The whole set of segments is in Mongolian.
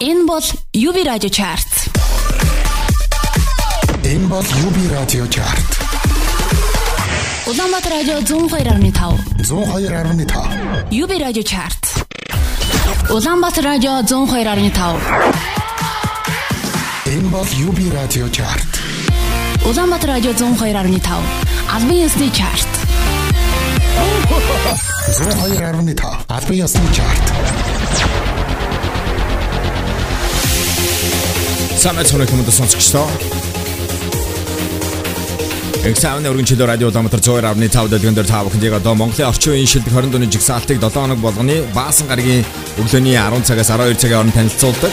Энэ бол UB радио чарт. Энэ бол UB радио чарт. Улаанбаатар радио 102.5. 102.5. UB радио чарт. Улаанбаатар радио 102.5. Энэ бол UB радио чарт. Улаанбаатар радио 102.5. Албан ёсны чарт. 102.5. Албан ёсны чарт. Самэт сонирх хүмүүст сонсогчдоо. Эксаамны өргөн чөлөө радио Улаанбаатар 102.5 дэлгэн дээр та бүхэнд яг одоо Монголын орчин үеийн шилдэг 20 дууны жигсаалтыг 7 хоног болгоны баасан гарагийн өглөөний 10 цагаас 12 цагийн хооронд танилцуулдаг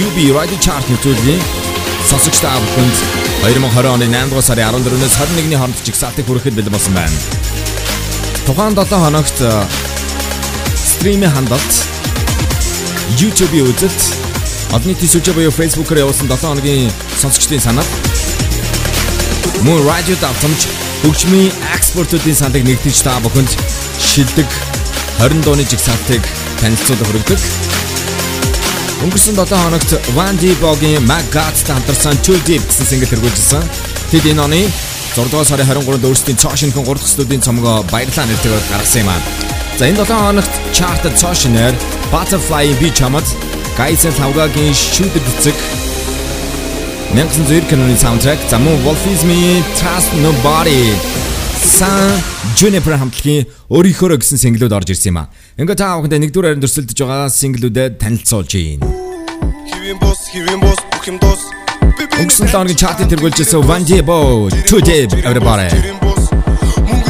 UB Radio Chart нэвтрүүлгийн сонсогч та бүхэнд 2020 оны 8 дугаар сарын 14-өөс 21-ний хооронд жигсаалтыг хүрэхэд бэлэн болсон байна. Тухайн 7 хоногт стримийн хандлт YouTube-ийн үзэлт Одны төсөвч буюу Facebook-оор явуулсан 7 хоногийн сонсогчдын санал мөн радио давтамж хөгжмийн экспортуудын саналыг нэгтгэж та бүхэнд шилдэг 20 дууны жигсаалтыг танилцуулах хүргэдэг. Өнгөрсөн 7 хоногт Van Dee-Boгийн My God-тай хамтарсан Too Deep гэсэн single хэрэгжүүлсэн. Тэд энэ оны 6 дугаар сарын 23-нд өөрсдийн цоо шинхэн 3 дахь студийн цомгоо баярлалаа нэртэйгээр гаргасан юм аа. За энэ 7 хоногт chart-д цоо шинээр Butterfly би чамд Гайсен Лавгагийн шүүдэд эцэг 1900 киноны саундтрек за мөн Wolfism-ийн Trust Nobody Сан Juniper хамтлагийн өөрийнхөө гэсэн single-үүд орж ирсэн юм а. Ингээ та бүхэнд нэгдүгээр хайранд өрсөлдөж байгаа single-үүдэд танилцуулж байна. Хэвэн бос, хэвэн бос, бүх юм дос. Өнгөрсөн лоогийн чартыг тэргүүлжсэн Van Diebo Today everybody. Хэвэн бос. Монгол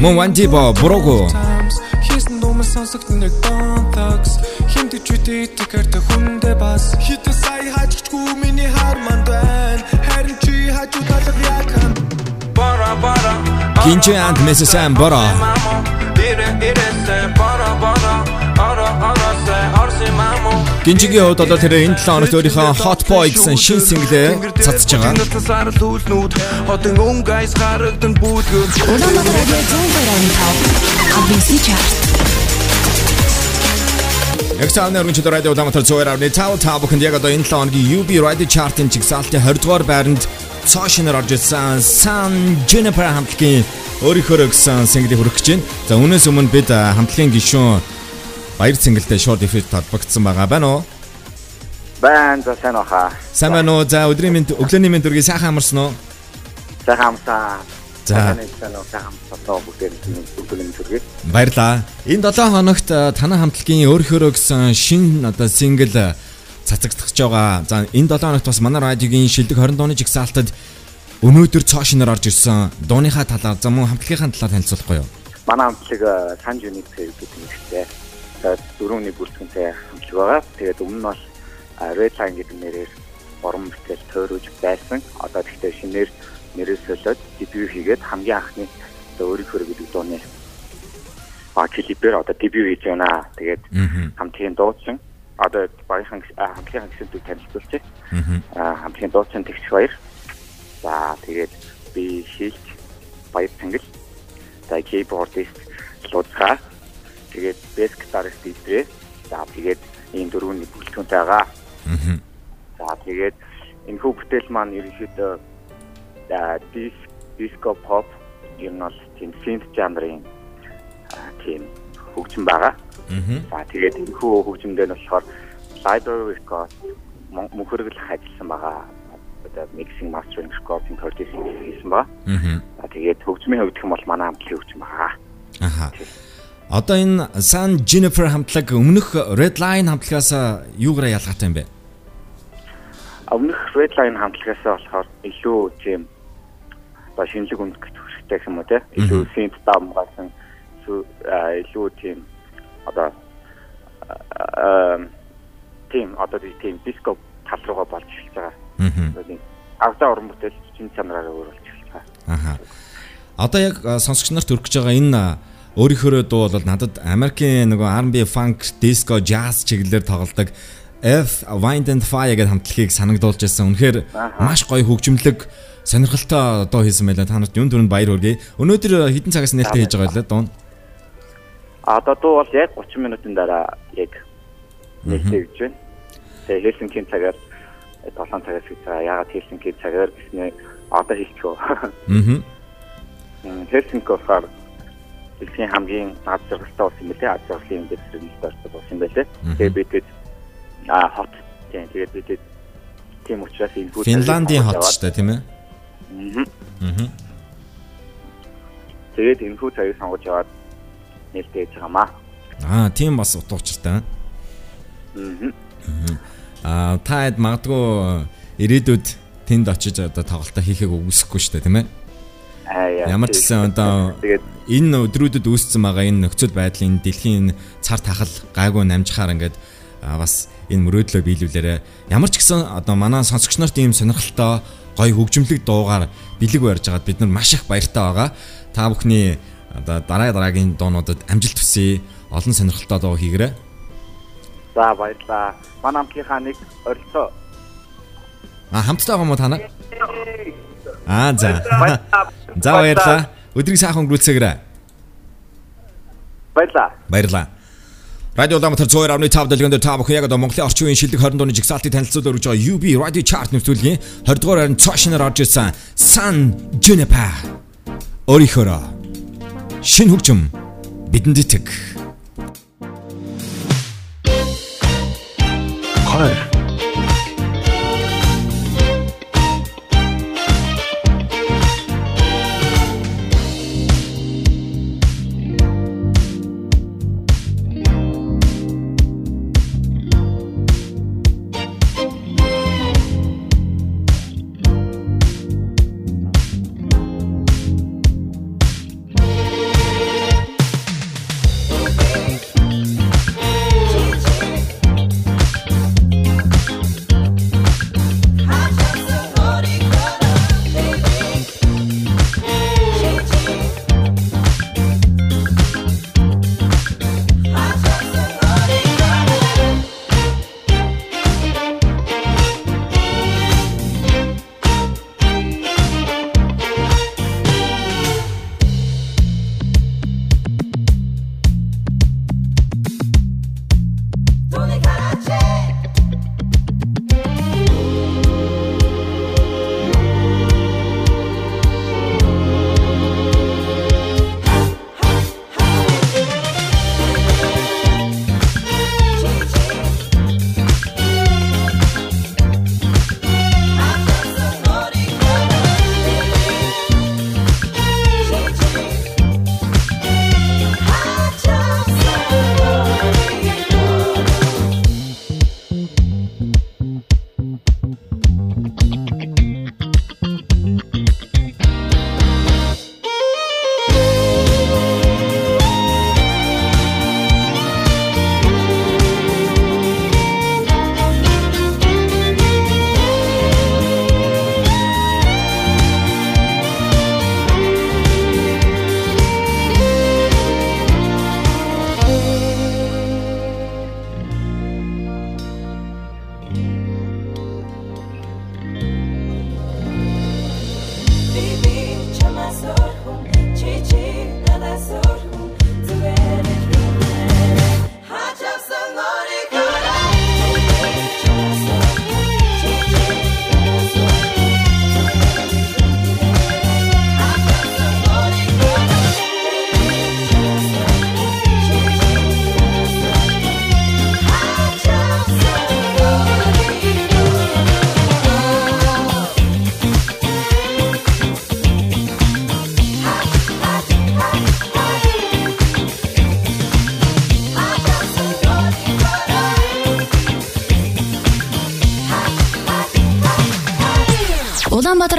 Мөн Diebo буруугүй. Хийсэн думас сонсогд нэг Thugs Хинт чүтээ тэкэрт хүндэ бас Хитэ сая хажигчгүй миний хар манд байна. Харин чи хажуу талах яг хам. Бара бара Кинчи and Mrs. Sam Гинжигийн хувьд одоо тэр энэ 7 хоногт өөрийнхөө Hot Boy гэсэн шин single-ээ цацж байгаа. Улаанбаатар радио 102.5. Албан ёсны чарт. Ягсааны өргөн чөлөө радио Улаанбаатар 102.5 та бүхэнд яг одоо энэ 7 хоногийн UB Radio Chart-ын жигсаалтын 20 дугаар байранд цоо шинээр орж ирсэн Sun Juniper хамтлагийн өөрийнхөө гэсэн single-ийг хүргэж байна. За үүнээс өмнө бид хамтлагийн гишүүн баяр цэнгэлтэй short effect толбогдсон байгаа байна уу? Байн за сайн баха. Сайн байна уу? За өдрийн мэнд өглөөний мэнд үргээ сайхан амарсан уу? Сайхан амсаа. За. уу. Баярлаа. Энэ 7 хоногт танай хамтлагийн өөрийнхөө гэсэн шин одоо а, цацагдчихж байгаа. За энэ 7 хоногт бас манай радиогийн шилдэг 20 дууны жигсаалтад өнөөдөр цоо шинээр орж ирсэн дууныхаа талаар за мөн хамтлагийнхаа талаар танилцуулахгүй юу? Манай хамтлаг Санж Юник гэдэг нэртэй. За дөрөвний бүрэлдэхүүнтэй хамтлаг байгаа. Тэгээд өмнө нь бол э, Red Line гэдэг нэрээр уран бүтээл тойрож байсан. Одоо тэгтээ шинээр нэрээ солиод дебют хийгээд хамгийн анхны одоо өөрийнхөө гэдэг дууны а клипээр одоо дебют хийж байна. Тэгээд хамтлагийн дуучин одоо баярхан а, хамтлагийн гисэнтийг танилцуулчих. Аа хамтлагийн дуучин тэгч баяр. За тэгээд би шилж баяр цангал. За keyboardist луцгаа. Тэгээд bass guitarist идрээ. За тэгээд ийм дөрвөний бүлтгүнтэй байгаа. За тэгээд энэ хүү бүтээл маань ерөнхийдөө аа дис диско pop ер нь бол тийм synth жанрын аа, тийм хөгжим байгаа. За тэгээд энэ хүү хөгжимдээ нь болохоор library record мөн- мөнхөргөлөх ажилласан байгаа. Одоо mixing mastering recording production хийсэн байгаа. За тэгээд хөгжмийн гэх юм бол манай хамтлагийн хөгжим байгаа. Аха. Одоо энэ Sun Juniper хамтлаг өмнөх Red Line хамтлагаас юугаараа ялгаатай юм бэ? Өмнөх Red Line хамтлагаас болохоор илүү тийм одоо шинэлэг үнэлэх хэрэгтэй юм уу те илүү synth дам гасан сүү- аа, илүү тийм одоо аа, тийм одоо тийм диско тал руугаа болж эхэлж байгаа. Аа. Авдаа уран бүтээл чин чанараараа өөр болж эхэлж байгаа. Аха. Одоо яг сонсогч нарт өргөж байгаа энэ өөрийнхөө дуу бол надад Америкийн нөгөө R&B, funk, disco, jazz чиглэлээр тоглодог F Wind and Fire гэдэг хамтлагийг санагдуулж байсан. Үнэхээр маш гоё хөгжимлөг сонирхолтой дуу хийсэн байлаа. Та нарт юун дүрэнд баяр хүргэе. Өнөөдөр хэдэн цагаас нээлттэй хийж байгаа вэ дуун? А одоо дуу бол яг 30 минутын дараа яг нээлттэй гэж байна. Тэгээ Хельсинкийн цагаар 7 цагаас хийж байгаа. Ягаад Хельсинкийн цагаар гэснээр одоо хийчихв. Аа. Хельсинки болохоор дэлхийн хамгийн наад зэрэгтэй улс юм билээ. Аз жаргалын ингээд зэрэгтэй улс юм байлээ. Тэгээ бидэд а хот тийм тэгээд бидэд тийм учраас энэ бүх Финландийн хот шүү дээ, тийм ээ? Аа. Тэгээд энэ хүү цагийг сонгож яваад нээлттэй хийж байгаамаа. Аа, тийм бас утга учиртай. Аа. Аа, та хэд магадгүй ирээдүйд тэнд очиж одоо тоглолтоо хийхийг үгүйсэхгүй шүү дээ, тийм ээ? Аа. Ямар ч гэсэн одоо тэгээд энэ өдрүүдэд үүссэн байгаа энэ нөхцөл байдлын дэлхийн цар тахал гайгүй намжихаар ингээд бас энэ мөрөөдлөө биелүүлээрэ ямар ч гэсэн одоо манай сонсогч нарт ийм сонирхолтой гоё хөгжимлэг дуугаар бэлэг барьж байгаад бид нар маш их баяртай байгаа. Та бүхний одоо дараа дараагийн дуунуудад амжилт хүсье. Олон сонирхолтой дуу хийгээрэй. за баярлаа. Манай хамтынхаа нэг оролцоо. А хамтдаа байгаа мó та нар? Аа за. За баярлаа. Өдрийг сайхан өнгөрүүлцгээгээрэй. Баярлаа. Баярлаа. Радио Улаанбаатар 102.5 дэлгэнд та бүхэн яг одоо Монголын орчин үеийн шилдэг 20 дууны жигсаалтыг танилцуулж өгч байгаа UB Radio Chart нэвтрүүлгийн 20 дугаар харин цаашнаар орж ирсэн San Juniper Орихоро шин хөгжим бидэнд итэг. Хоёр.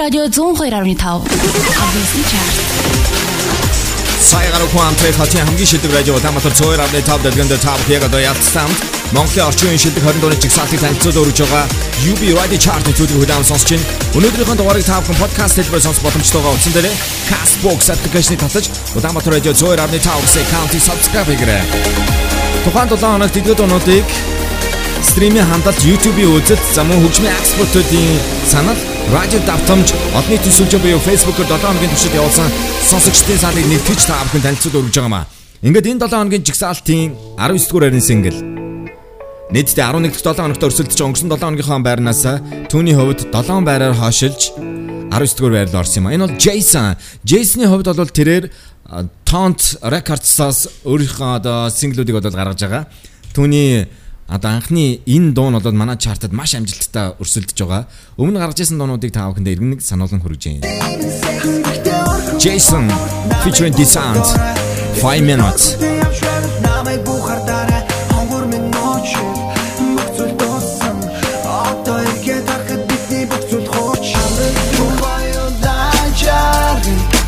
Радио 102.5 Авьяасны чарт. Сая гаруй хуамтрэ хотын хамгийн шилдэг радио Улаанбаатар 102.5 дэлгэнд та бүхэн яг одоо ялцсан Монголын орчин үеийн шилдэг 20 дууны жигсаалтыг танилцуулж өргөж байгаа UB Radio Chart нэвтрүүлгийг хүлээн сонсч байна. Өнөөдрийнхөө дугаарыг та бүхэн подкаст хэлбэрээр сонсох боломжтой байгаа утсан дээр Castbox аппликейшнийг татаж Улаанбаатар радио 102.5 гэсэн аккаунтыг subscribe хийгээрэй. Тухайн 7 хоног дэдгүүд дуунуудыг стримийн хандалт YouTube-ийн үзэлт за мөн хөгжмийн экспортуудын санал радио давтамж олон нийтийн сүлжээ буюу Facebook-оор 7 хоногийн туршид явуулсан сонсогчдын сaalыг нэгтгэж та бүхэнд танилцуулж өргөж байгаа маа. Ингээд энэ 7 хоногийн жигсаалтын 19 дугаар харин сингл Нийтдээ 11 дахь 7 хоногт өрсөлдөж өнгөрсөн 7 хоногийнхоо байрнаас түүний хувьд 7 байраар хойшилж 19 дугаар байрлал орсон юм а. Энэ бол Jason. Jason-ы хувьд бол тэрээр Taunt Records-аас өөрийнхөө одоо синглүүдийг бол гаргаж байгаа. Түүний одоо анхны энэ дуу нь бол манай чартад маш амжилттай өрсөлдөж байгаа. Өмнө гаргаж ирсэн дуунуудыг та бүхэндээ иргэнэг сануулган хүргэж байна. Jason featuring Descent 5 minutes.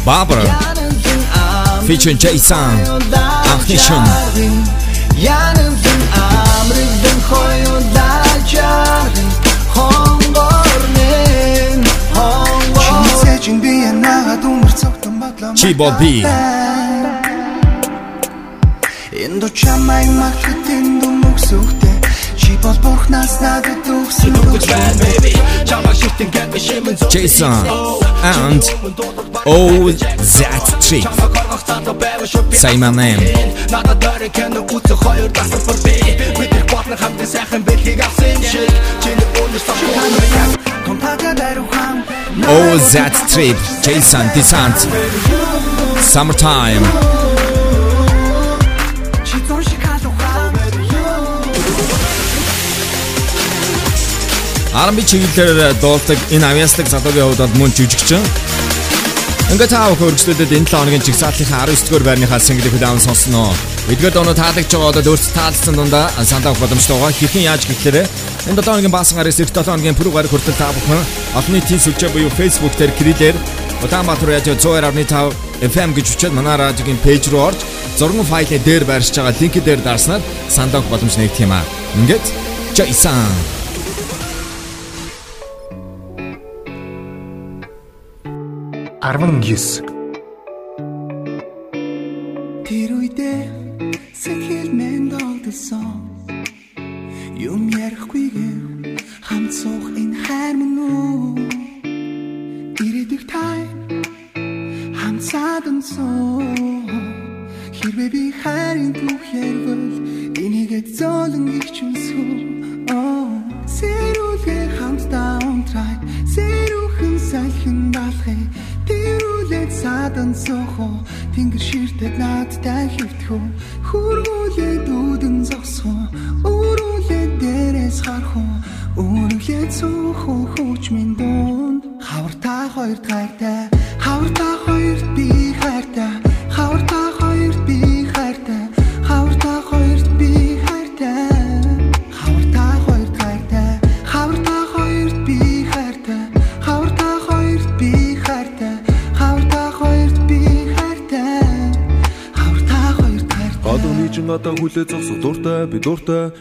Barbara featuring Jason анхны шин Янын амрын хоёулаачаар хонгорнэн хонгор. Чиний би янага дүмэр цогтон бодлоо Чи бол би. Энд чамайг магтэн дүмөксөхтэй Чи бол бурхнаас надад өгсөн Jason and Oh That Tree. Say my name. Надад дөрөв кэн үтэ хоёр тасар би бид их батна хамт сайхан бэлхийг авсан шиг чиний өндөр савхан Компага дарухан Oh That Trip. Jason Descent. Summertime. R&B чиглэлээр дуулдаг энэ авьяаслаг залуугийн хувьд бол мөн жүжигчин. Ингээд таа хөргөжлөдөд энэ 7 хоногийн чигсаалтынхаа 19 дугаар байрныхаа single хүлээн сонсноо. Эдгээр доноо таалагдж байгаа бол өөрт таалцсан дундаа сандаа боломжтой байгаа. Хэрхэн яаж гэхлээрэ энэ 7 хоногийн баасан гараас эх 7 хоногийн пүрэв гараг хүртэл та бүхэн олон нийтийн сүлжээ буюу Facebook дээр крилэр Улаанбаатар радио 102.5 FM гэж үчээд манай радиогийн пэйж руу орж зургийн файлын дээр байршиж байгаа линкээ дээр дарснаар сандаа боломж нэгдэх юм аа. Ингээд Jason 19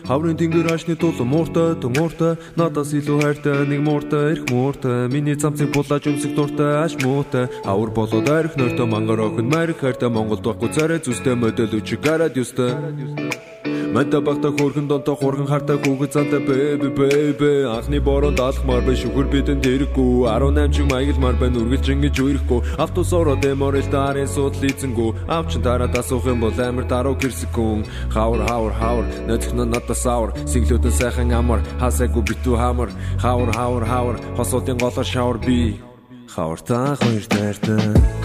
хаврын тэнгэр ашны тулан мууртай төмууртай. Надаас илүү хайртай нэг мууртай эрх мууртай. Миний цамцыг булааж өмсөх дуртай аш муутай хавар болоод арх нойртой мангар охин марх хайртай. Монголд байхгүй царай зүстэй модель үчиг гараад юстай Мата багта хөргөн донтой хурган хартай хүүхэд зантай бэби бэби анхны борон даалхмаар бай шүхэр бидэн тэрэггүй 18 чиг маягламар бай нүргэлж ингэж үерэхгүй. Автобус ороод эморэл дарын суудлын эзэнгүү авчин тараад асуух юм бол амар даруу гэрсэкүн хавар хавар хавар. Нөтхнө надаас авар сиглүүдэн сайхан амар. Хасаагүй битүү хамар. Хавар хавар хавар. Хосуудын голоор шавар би. Хавар та хоёр таартай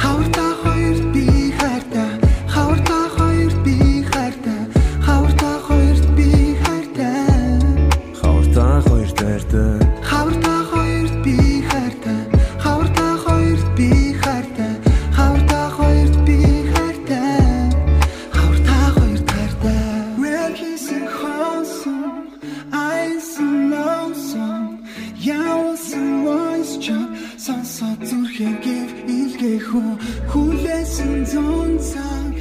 илгээхүү Хүлээсэн зон цаг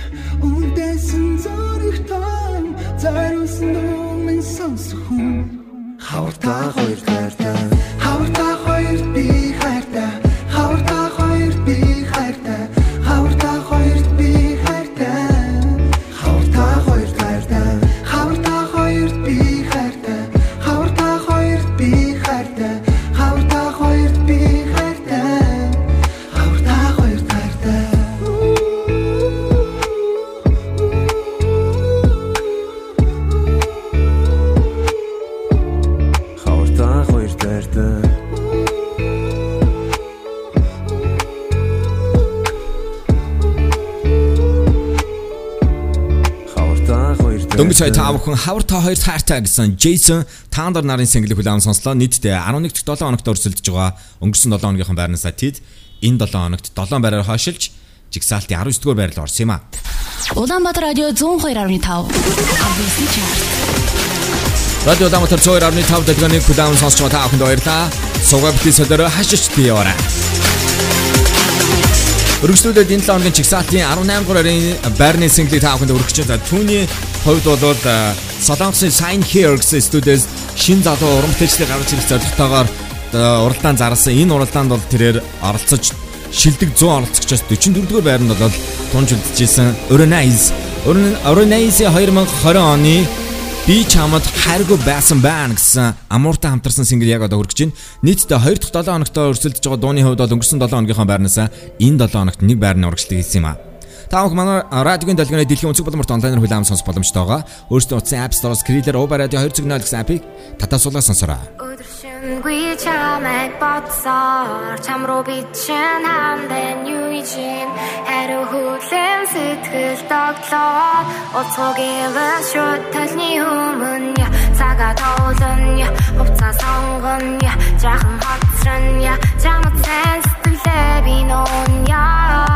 Үндэсэн зорих том Зориулсан дүүмэн сонсох хүн. Хавар та хоёр хайртай Хавар та хоёрт Бүхэн хавар та хоёр таартай гэсэн Jason Tander нарын single хүлээм сонслоо. Нийтдээ 11 дахь 7 хоногт өрсөлдөж байгаа. Өнгөрсөн 7 хоногийнхаа байрнасаа тэд энэ 7 хоногт 7 байраар хойшилж жигсаалтын 19 дугаар байрлал орсон юм а. Улаанбаатар радио 102.5. Авьяасны чарт. Радио Улаанбаатар 102.5 дэлгэний хүлээм сонсч байгаа та бүхэнд баярлалаа. Сугаа бити содор хашиж тийяваарай. Өргөжлүүлээд энэ 7 хоногийн чигсаалтын 18 дугаарын байрны single та бүхэнд өргөж байгаа. Түүний хувьд бол Солонгосын Sign Here гэсэн студиэс шин залуу урамтайчдыг гаргаж ирэх зорилготойгоор уралдаан зарласан. Энэ уралдаанд бол тэрээр оролцож шилдэг 100 оролцогчоос 44 дугаар байранд бол тунж үлдчихсэн Oronize. Oronize 2020 оны Би чамд хайргүй байсан байна гэсэн амууртай хамтарсан single яг одоо хүрэж байна. Нийтдээ 2 дахь 7 хоногт өрсөлдөж байгаа дууны хувьд бол өнгөрсөн 7 хоногийнхаа байрнаас энэ 7 хоногт нэг байрны урагшлыг хийсэн юм а. Та бүхэн манай радиогийн долгионы дэлхийн өнцөг боломжт онлайнаар хүлээм сонсох боломжтой байгаа. Өөрсдөө утсан App Store-с Skriller Uber Radio 2.0 гэсэн апыг татасуулаад сонсороо. Өдөршөнгүй чамайг бодсоор чам руу би чин хамдан юу ижин? Хариу хүлэн сэтгэл тогтлоо. Уцуугийн шууд талны өмнө. Цагаа тоолно хувцас сонгоно. Жахан хоцрон чамд сайн сэтгэлээ би нон яа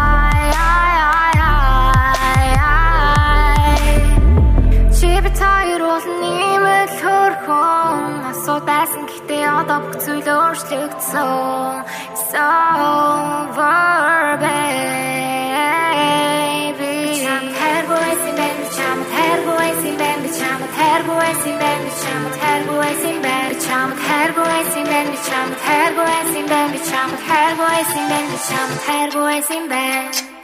байсан гэхдээ одоо бүх зүйл өөрчлөгдсөн. So over baby. Чам тэргүйсэн бэн чам тэргүйсэн бэн чам тэргүйсэн бэн чам тэргүйсэн бэн чам тэргүйсэн бэн чам тэргүйсэн бэн чам тэргүйсэн бэн чам тэргүйсэн бэн одоо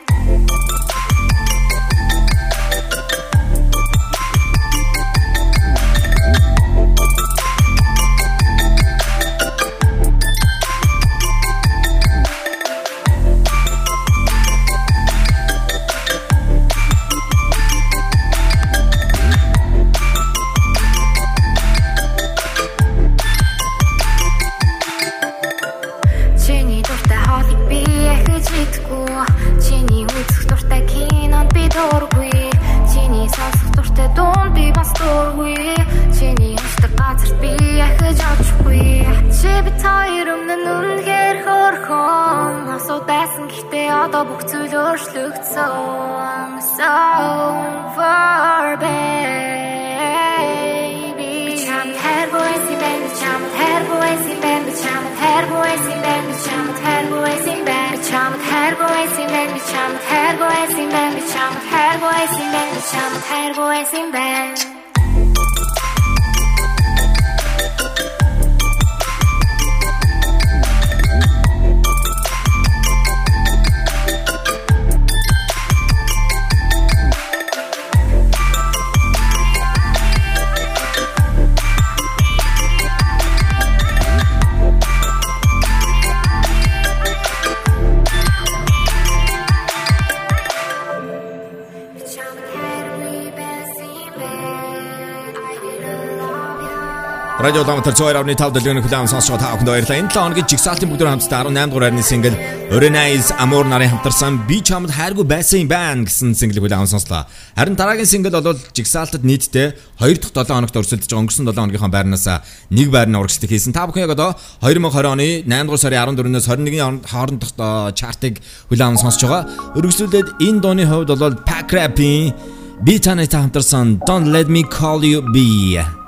Радио Улаанбаатар 102.5 дэлгэн хүлээн сонсож байгаа та бүхэнд баярлалаа. Энэ 7 хоногийн жигсаалтын бүгд хамтдаа 18 дугаар хайрны single Orenize Amor нарын хамтарсан би чамд хайргүй байсан юм байна гэсэн single хүлээн сонслоо. Харин дараагийн single бол жигсаалтад нийтдээ 2 дахь 7 хоногт өрсөлдөж байгаа өнгөрсөн 7 хоногийнхаа байрнаас нэг байрны урагшлыг хийсэн. Та бүхэн яг одоо 2020 оны 8 дугаар сарын 14-өөс 21-ний хоорондох чартыг хүлээн сонсож байгаа. Өргөжлүүлээд энэ дууны хувьд бол Pack Rap-ийн би танай та хамтарсан Don't Let Me Call You Be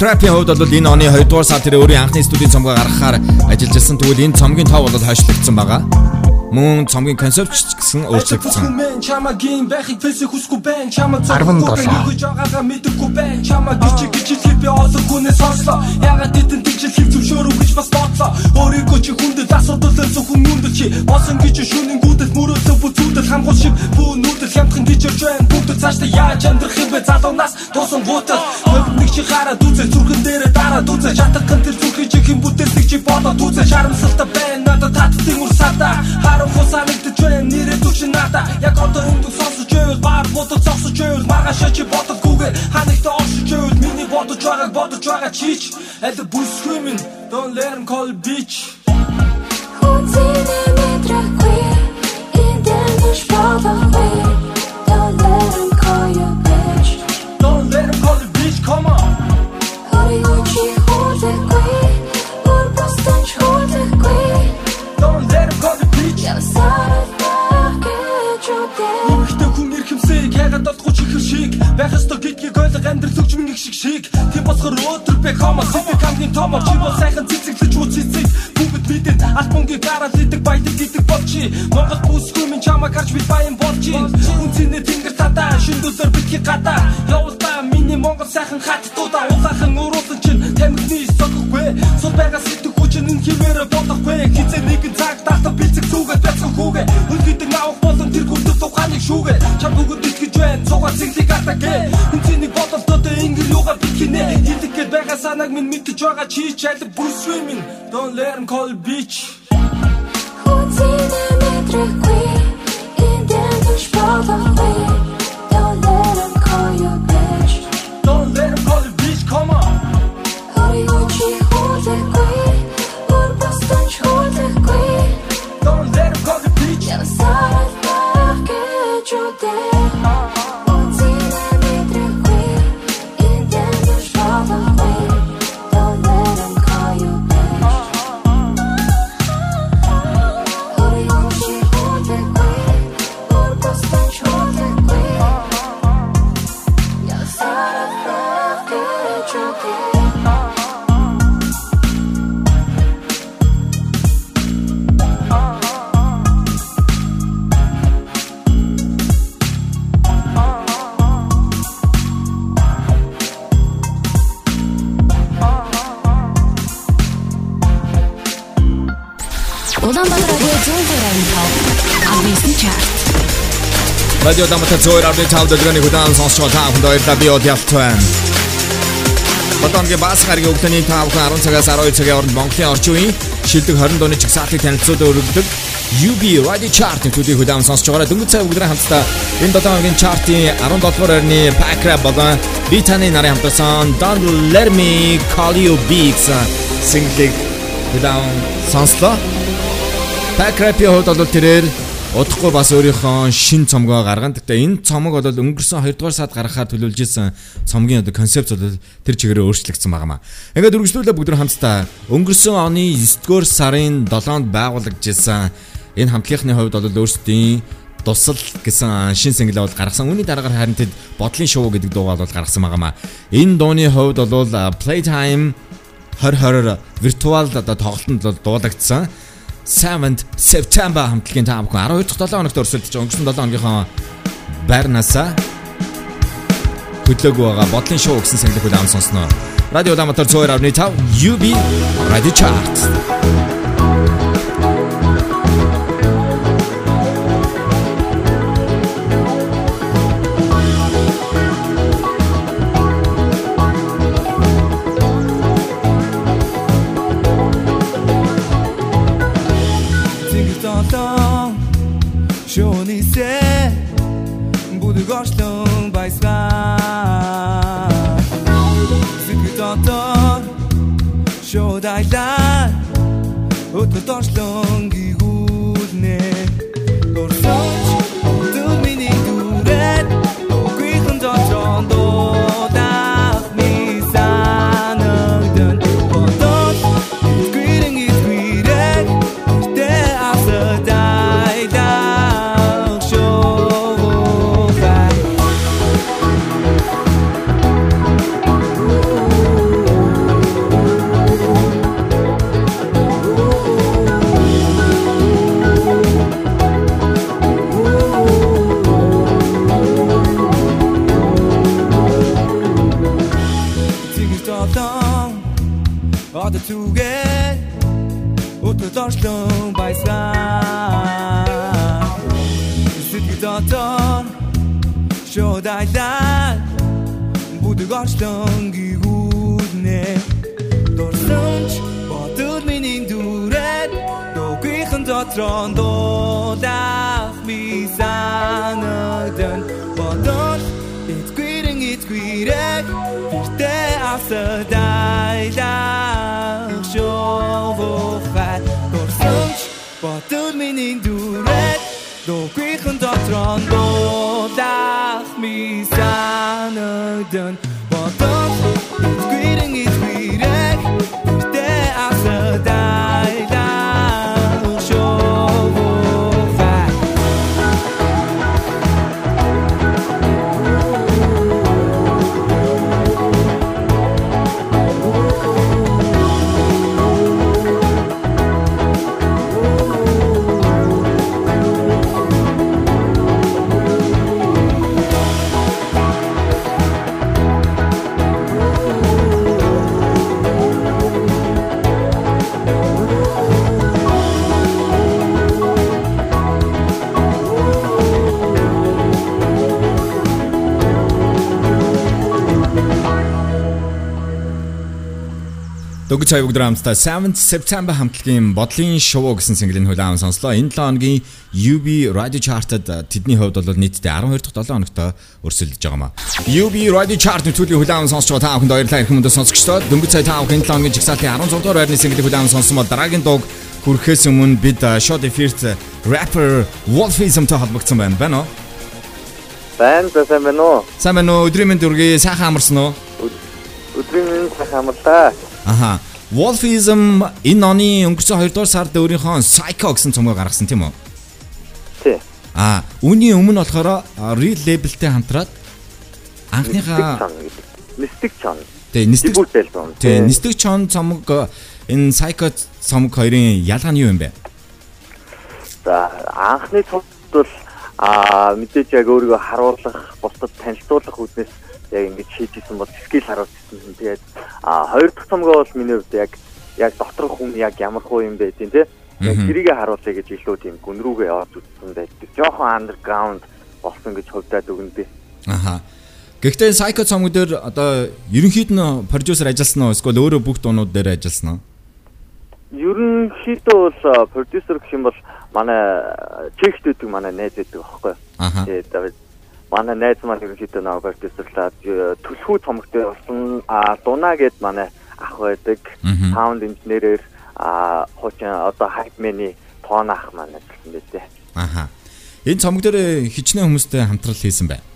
Backrap-ийн хувьд бол энэ оны 2 дугаар сар тэр өөрийн анхны студийн цомгоо гаргахаар ажиллаж байсан. Тэгвэл энэ цомгийн тоо бол хойшлогдсон байгаа. Мөн цомгийн концепт гэсэн өөрчлөгдсөн. Чамагийн байхыг Баруун хусамыг төчвэн нэрэ түчин ната Яг одоо өндөг сонсож байвал Бар бодож зогсож байвал Маргаашаа чи бодохгүйгээр ханагтаа оршиж байвал Миний бодож байгааг бодож байгаа чич Аль бүсгүй минь? Don't let him call bitch. Хүн зэнэ мэдрахгүй Эндэн биш болохгүй байх ёстой гэдгийг ойлгох амьдрал хөгжмөн их шиг шиг. Тийм болохоор өдөр бэ хомо сэтг хамгийн томо. Чи бол сайхан цэцэглэж үу цэцэг. Бүгд мэдэн альбомгийн гараад идэг баядаг гэдэг болчи. Монгол бүсгүй минь чамаа гарч би баян болчи. Үнцэнэ тэнгэр татаа шүндөлөөр битгий гадаа. Явуултаа миний Монгол сайхан хаттуудаа улаахан уруулсан чинь тамхины согохгүй сул байгаа сэтг хүчин энэ хിവэрэ бодохгүй. Хизээ нэгэн цаг тартаа бэлцэг зүгээ бяцхан хүүгээ. Үлгийдэг авах болон тэр тухайныг шүүгээ. Чам бүгд итгэж байна цугаа цэнглийг атагэ үнцнийг бодолтод ингэр юугаар биткинэ хэлэхэд байгаа санааг минь мэдэж байгаа чи ч аль бүсвэ минь. Don't let him call bitch. Хүнцэнэ мэдрэхгүй эндэн түш fall Радио Даматар зөөр авны тав дэлгэрний хүлээн сонсч байгаа та бүхэнд баярлалаа. Би Одялтван. Батонгийн баас гарагийн өглөөний 5 хүн 10 цагаас 12 цагийн хооронд Монголын орчин үеийн шилдэг 20 дууны чигсаалтыг танилцуулан өргөдөг UB Radio Chart төдий хүлээн сонсч байгаа. Дөнгөж цаг бүгдрээ хамтдаа энэ 7 хоногийн чартын 17 дугаар байрны Pack Rap болон Битаны нарын хамтарсан Don't Let Me Call You Beats single хүлээн сонслоо. Pack Rap-ийн хувьд бол тэрээр удахгүй бас өөрийнхөө шин цомгоо гаргана. Гэхдээ энэ цомог бол өнгөрсөн 2 дугаар сард гаргахаар төлөвлөж исэн цомгийн одоо концепт бол тэр чигээрээ өөрчлөгдсөн байгаамаа. Ингээд үргэлжлүүлээ бүгд хамтдаа өнгөрсөн оны 9 дугаар сарын 7-нд байгуулагдсан энэ хамтлагийнхны хувьд бол өөрсдийн тусал гэсэн шин single бол гаргасан. Үүний дараагаар харин тэд бодлын шоу гэдэг дуугаа бол гаргасан байгаамаа. Энэ дууны хувьд бол Playtime 2020 виртуал одоо тоглолтод бол дуулагдсан. 7th September хамтлагийн та бүхэн 12 дахь 7 хоногт өрсөлдөж өнгөрсөн 7 хоногийнхоо байрнаасаа хөдлөөгүй байгаа бодлын шоу гэсэн single хүлээн сонсноо. Радио Даматар 102.5 UB Radio Chart. să dai, dar și-o fat Cor sânci, poate min induret Do quich und dort dran, wo dach mi sană dân Дөнгөж цай бүгд хамтдаа 7 September хамтлагийн бодлын шоу гэсэн single-ийн хүлээвэн сонслоо. Энэ 7 хоногийн UB Radio Chart-д тэдний хувьд бол нийтдээ 12 дахь 7 хоногт өрсөлдөж байгаа маа. UB Radio Chart-ны төлөвийн хүлээвэн сонсч байгаа та бүхэнд баярлалаа. Ирэх мөндө сонсогчдоо дөнгөж цай та бүхэн 7 хоногийн жигсаалтын 16 дугаар байрны single-ийн хүлээвэн сонсон бол дараагийн дууг хүрэхээс өмнө бид Shot Effirt rapper Wolfism-тэй холбогдсон байна. Байна уу? Байна за сайн байна уу? Сайн байна уу? Өдрийн мэнд үргээ сайхан амарсан уу? Өдрийн мэнд сайхан амарлаа. Аха. Wolfism энэ оны өнгөрсөн 2 дугаар сард өөрийнхөө Psycho гэсэн цомгоо гаргасан тийм үү? Тий. Аа, үүний өмнө болохоор Real Label-тэй хамтраад анхныхаа Mystic Chon. Тий, Mystic Chon. Тий, Mystic Chon цомог энэ Psycho цомог хоёрын ялгаа нь юу юм бэ? За, анхны цомогт бол аа мэдээж яг өөрийгөө харуулах, бусдад танилцуулах үднэс яг ингэж шийдсэн бол скил харуулсан. Тэгээд а хоёр дахь цомгоо бол миний хувьд яг яг доторх хүн яг ямар хуу юм бэ тийм тий. Яг тэрийгэ харуулъя гэж илүү тийм гүн рүүгээ орж үзсэн байдаг. Жохон андерграунд болсон гэж хувьдаад өгнөдөө. Аха. Гэхдээ Psycho цомог дээр одоо ерөнхийд нь продюсер ажилласан уу эсвэл өөрөө бүх дуунууд дээр ажилласан уу? Ерөнхийдөө бол продюсер гэх юм бол манай чект үүдэг манай найз байдаг аахгүй. Тэгээд манай найз маань ерөнхийдөө нэг продюсерлаад төлхүү цомогтой болсон а дунаа гэд манай ах байдаг. Саунд инженерээр хуучин одоо хайпмэний тоон ах маань ажилласан байлээ. Аха. Энэ цомог дээр хичнээн хүмүүстэй хамтрал хийсэн байна.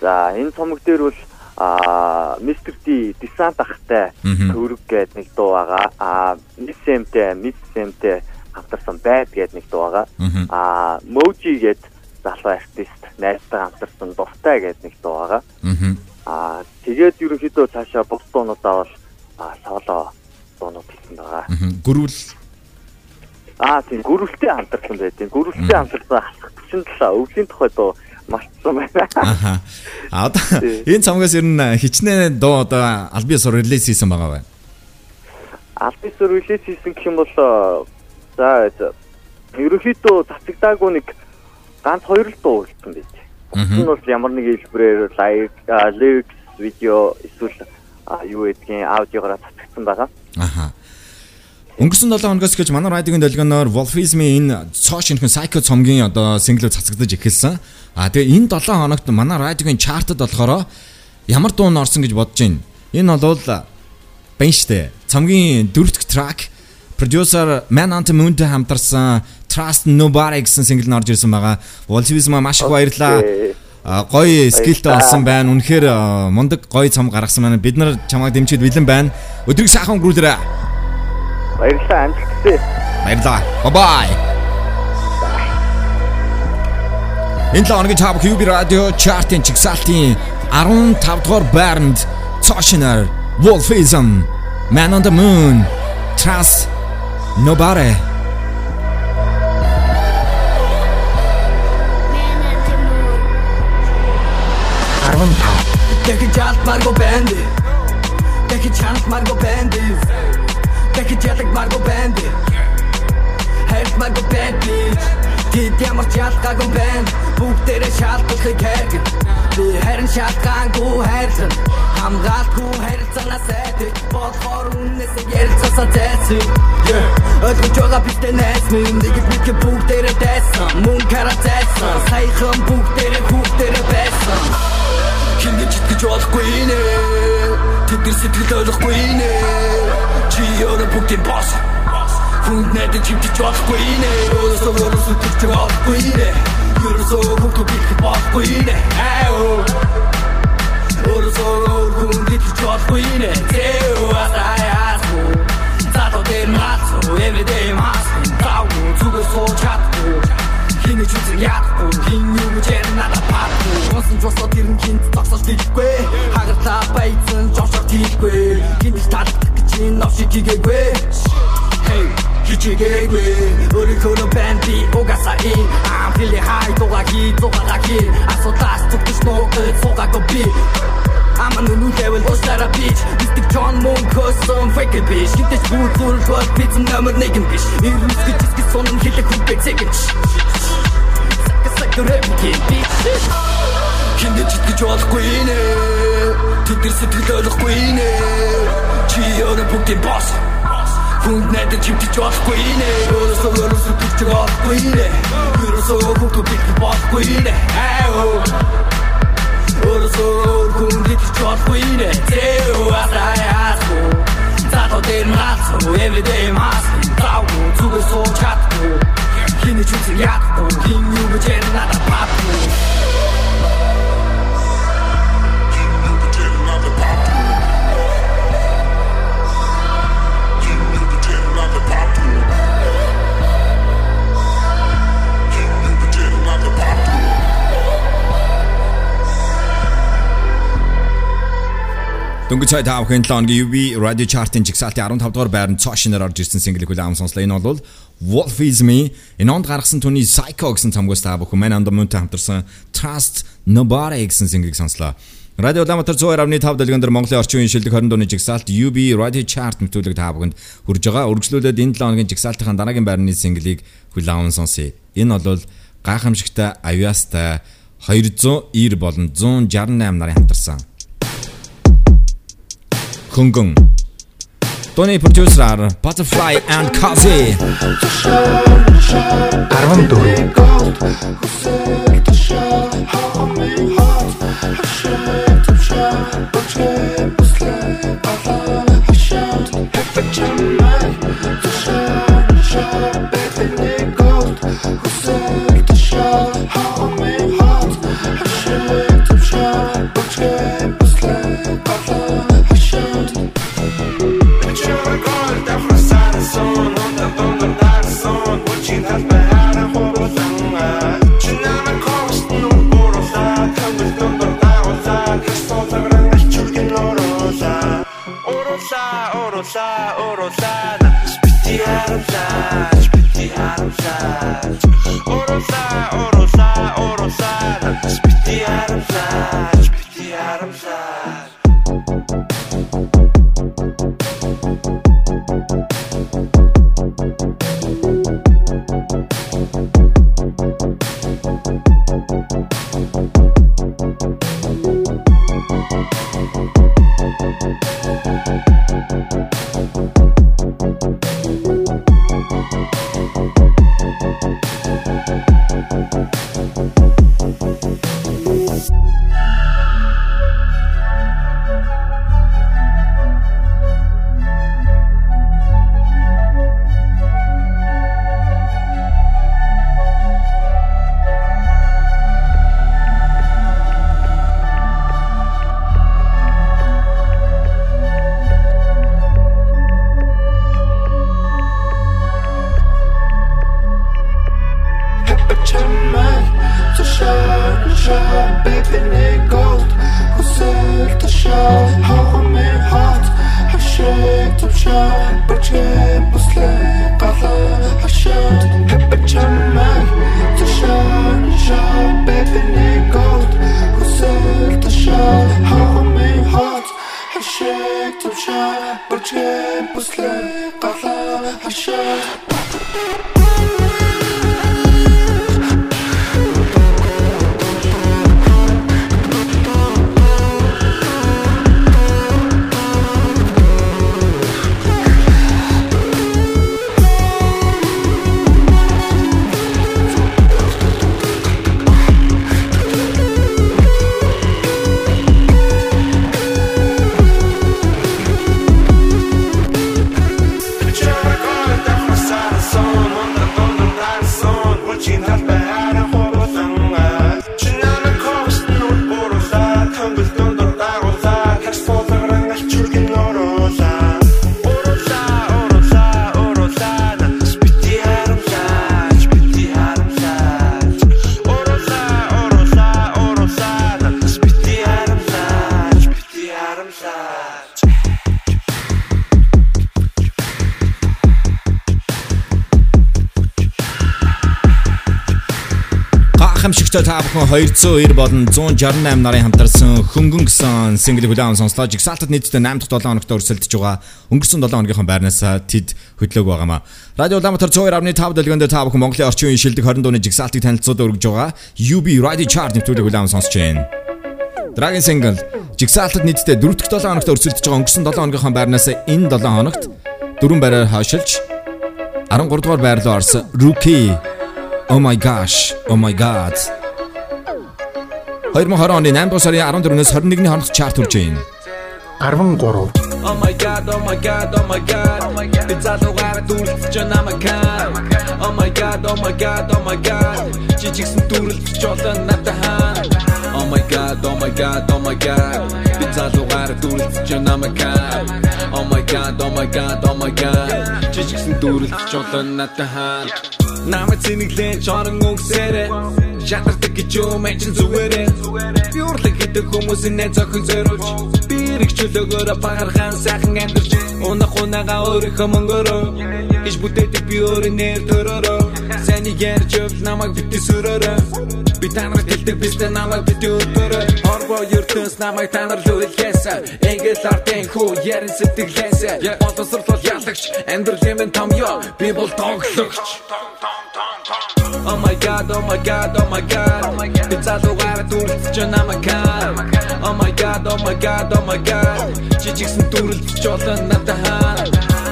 За энэ цомог дээр бол а Mr. D десант ахтай төрөг гээд нэг дуу байгаа. А Missэмтэй Missэмтэй хамтарсан байд гээд нэг дуу байгаа. А Moji гээд залуу артист найзтай хамтарсан дуртай гээд нэг дуу байгаа. Аа тэгээд ерөнхийдөө цаашаа бус дуунуудаа бол соло дуунууд хийсэн байгаа. Гөрүүл Аа тийм гөрүүлтэй хамтарсан байдیں۔ Гөрүүлтэй хамтарсан хасах 47 өвлийн тухай дуу мартсан байна. Аха. А одоо энэ цамгаас ер нь хичнээн дуу одоо албан ёсоор релиз хийсэн байгаа байна. Албан ёсоор релиз хийсэн гэх юм бол за ерөнхийдөө цацагдаагүй нэг ганц хоёр л дуу үлдсэн байж. Нь бол ямар нэг хэлбэрээр лайв lyrics видео эсвэл юу гэдгийг аудиогоор цацгдсан байгаа. Аха. Өнгөрсөн 7 хоногоос гэж манай радиогийн долгионоор Wolfism-ийн энэ цоо шинхэн Psycho цомгийн одоо синглүүд цацгдаж эхэлсэн. А тэгээ энэ 7 хоногт манай радиогийн чартад болохоор ямар дуу н орсон гэж бодож байна. Энэ бол байн штэ. Цомгийн дөрөвдүгээр трак продюсер Man on the Moon-тэй хамтарсан Trust Nobody гэсэн сингл нь орж ирсэн байгаа. Wolfism маш их баярлаа. гоё скилтэй болсон байна. Үнэхээр мундаг гоё цом гаргасан байна. Бид нар чамайг дэмжиж бэлэн байна. Өдрийг сайхан өнгөрүүлээрэй. Баярлалаа амжилттай. Баярлалаа. Bye. Энэ лоогийн Top QB Radio chart-ын чигсалтын 15 дугаар байранд Toshinar Wolfism Man on the Moon Trust Nobody. Arvin Teki jalt margo bendi Teki chant margo bendi Teki jetek margo bendi Hate margo bendi Тэд ямар ч ялгаагүй бэнд. Бүгдээрээ шалтгаалыг хэрэг. Би харин шалтгаангүй хайрлан. Хамгаалгүй харилцаанаас айдаг. Болохоор үннээс ярилцасаа зайсан. Ойлгож байгаа битээ найс минь нэг бид бүгдээрээ дайсан. Мөн кара зайсан. Саяхан бүгдээрээ хүүхдээрээ байсан. Хингэж итгэж болохгүй нэ Тэд нар сэтгэл ойлгохгүй нэ Чи өөрөө бүгдийн босс Хүнд найдаж хэмтэж болохгүй нэ. Өөрөөсөө өөрөөсөө төрч болохгүй нэ. Ерөөсөө хөвгөө бих болохгүй нэ. Ао Өөрөөсөө өөр хүнд итгэж болохгүй нэ. Зэв асаяас Зато дээр мас Every day мас Тау зүгээр сууж чадахгүй Хинэж үзэн ядахгүй Хин гэж ярь надад падахгүй Унсан жосоо тэр нь хинт зогсож дийлэхгүй Хагарлаа байцсан жошоо дийлэхгүй Хинэж таалагдах гэж энэ новшиг хийгээгүй. Hey хичээгээгүй өөрийнхөө банд би угаасаа ин. I'm feeling high дугаги дугаги асуудаас зүгтж нуугд суугаагүй би. I'm a new level what's that a bitch Mystic John Moon custom fake bitch. Хитэж бүр зүрх бол би зэн номер нэгэн биш Ирмэс гэж искис сонон хэлэх хүбэг цэгэн. Сака сака рэп гин bitch. Хиндэж итгэж болохгүй нэ. Тэд нар сэтгэл ойлгохгүй нэ. Чи өөрөө бүгдийн босс Хүнд найдаж хөвтөж болохгүй нэ. Өөрөөсөө өөрөөсөө төрч болохгүй нэ. Ерөөсөө хөвгөө бих болохгүй нэ. Ао Өөрөөсөө өөр хүнд итгэж болохгүй нэ. Зэв асаяасгүй Зато дээр мас Every day мас Тау зүгээр сууж чадахгүй Хинэж үзэн ядахгүй Хин юу гэж ярь надад падахгүй Дөнгөж цай таах хэн 7 өдрийн UB Radio Chart-ын жигсаалтын 15 дугаар байранд цоо шинээр орж ирсэн single хүлээм сонслоо. Энэ бол Wolf Is Me. Энэ онд гаргасан түүний Psycho гэсэн цамгаас та бүхэн маань андам мөнтэй хамтарсан Trust Nobody гэсэн single-ийг сонслоо. Радио Улаанбаатар 102.5 дэлгэн дээр Монголын орчин үеийн шилдэг 20 дууны жигсаалт UB Radio Chart нэвтрүүлэг та бүхэнд хүрж байгаа. Үргэлжлүүлээд энэ 7 өдрийн жигсаалтын дараагийн байрны single-ийг хүлээм сонсъё. Энэ бол гайхамшигтай авьяастай 290 болон 168 нарын хамтарсан хөнгөн Тони продюсер Butterfly and Kazi「حرمزة وروزة شبتي حرمزة شبتي حرمزة وروزة وروزة وروزة شبتي حرمزة yeah. 290 болон 168 нарын хамтарсан хөнгөн гэсэн single хүлээн сонслоо. Жигсаалтад нийтдээ 8 дахь 7 хоногт өрсөлдөж байгаа. Өнгөрсөн 7 хоногийнхоо байрнаас тэд хөдлөөг байгаамаа. Радио Улаанбаатар 102.5 дэлгэнд та бүхэн Монголын орчин үеийн шилдэг 20 дууны жигсаалтыг танилцуулж өргөж байгаа. UB Radio Chart нэвтрүүлэг хүлээн сонсож байна. Dragon single жигсаалтад нийтдээ 4 дахь 7 хоногт өрсөлдөж байгаа. Өнгөрсөн 7 хоногийнхоо байрнаас энэ 7 хоногт дөрвөн байраар хашилж 13 дугаар байр руу орсон Rookie Oh my gosh. Oh my god. 2020 оны 8 дугаар сарын 14-өөс 21-ний хоноогт чарт хүрж байна. 13 Oh my god, oh my god, oh my god. Би залуугаар дүрлж намайг каа. Oh my god, oh my god, oh my god. Жижигсэн дүрлж жолон надад хаана. Oh my god, oh my god, oh my god. Би залуугаар дүрлж намайг каа. Oh my god, oh my god, oh my god. Жижигсэн дүрлж жолон надад хаана. Намайг зинэглэн чорон өнгөсөрэ Шатардаг гэж юу мэчин зүгээрээ? Би урлаг гэдэг хүмүүсийн нэ зохин зориулж Би эргчлөөгөөр багархан сайхан амьдарч Унах унаага өөрийнхөө мөнгөөрөө Иш бүтээдэг би өөрөө нэр төрөөрөө. Сэний ярьж өв намайг бити сөрөөрөө Би танаар хэлдэг бистэ намайг бити өдөрөө Орбо ертөнс намайг танаар л үлгээсэ Энгэл артын хүү ярин сэтгэлээсэ Боловсрлол ялагч амьдрал юм том ёо. Би бол тоглогч Oh my god, oh my god, oh my god. Би залуугаар дүрлж намайг каа. Oh my god, oh my god, oh my god. Жижигсэн дүрлж жолон надад хаана.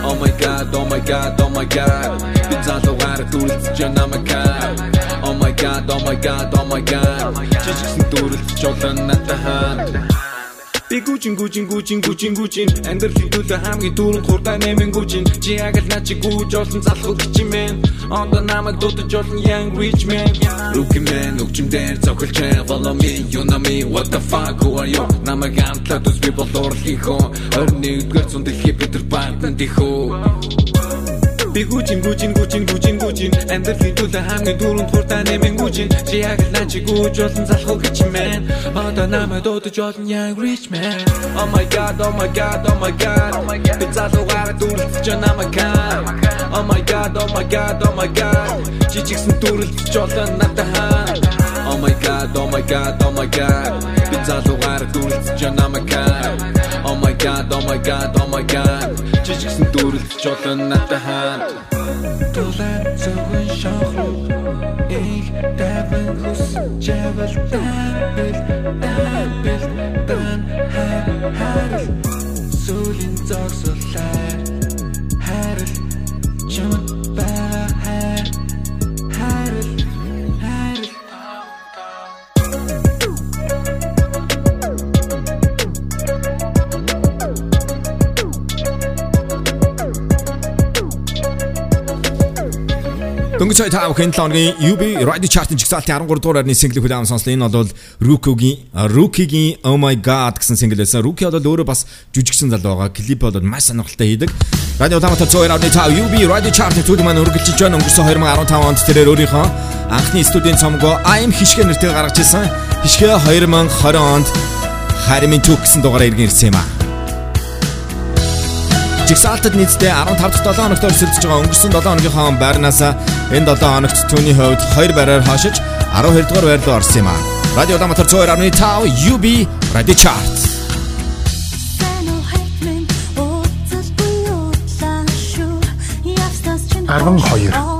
Oh my god, oh my god, oh my god. Би залуугаар дүрлж намайг каа. Oh my god, oh my god, oh my god. Жижигсэн дүрлж жолон надад хаана. Би гүчин гүчин гүчин гүчин гүчин амьдрал төлөө хамгийн дүүрэн хурдан нэмэн гүчин чи яг л начи гүйж олон залхуу гэж юм бэ ондо намайг дуудаж олон young rich man. Rookie man өгчм дээр зохилч follow me you know me. What the fuck who are you? Намайг амтлаад ус би бол урлагийнхоо 21-р зуун дэлхий бид нар баатан дихөө Би гүчин гүчин гүчин гүчин гүчин амьдралын төлөө хамгийн дөрөнд хурдан нэмэн гүчин чи яг л начи гүйж олон залхуу гэж мэн. Одоо намайг дуудаж олон young rich man. Oh my god oh my god oh my god. Би залуугаар дүрлж намайг каа Oh my god oh my god oh my god. Жижигсэн дүрлж олон надад хаана Oh my god oh my god oh my god. Би залуугаар дүрлж намайг каа Oh my god oh my god oh my god. Жижигсэн дүрлж олон надад. Хаана Тулаан зөвхөн шахруу их таван хус чавал табил табил дан хар харл сүлийн зогсолаар Дөнгөж сая тав хэн лооны UB Radio Chart-ын жигсаалтын 13 дугаар байрны single хүлээм сонслоо. Энэ бол Rookie-гийн Rookie-гийн Oh My God гэсэн single байсан. Rookie бол өөрөө бас жүжигсэн залуу байгаа. Клип бол маш сонирхолтой хийдэг. Radio Улаанбаатар 102.5 UB Radio Chart-ын түүх маань үргэлжилж байна. Өнгөрсөн 2015 онд тэрээр өөрийнхөө анхны студийн цомгоо I'm хишгэ нэртэй гаргаж ирсэн. Хишгэ 2020 онд Харимын түүх гэсэн дугаараар иргэн ирсэн юм аа. Жигсаалтад нийтдээ 15 дахь 7 хоногт өрсөлдөж байгаа өнгөрсөн 7 хоногийнхоо байрнаас энэ 7 хоногт түүний хувьд 2 байраар хашиж 12 дугаар байр руу орсон юм а. Радио Улаанбаатар 102.5 UB Radio Chart. 12 Хараа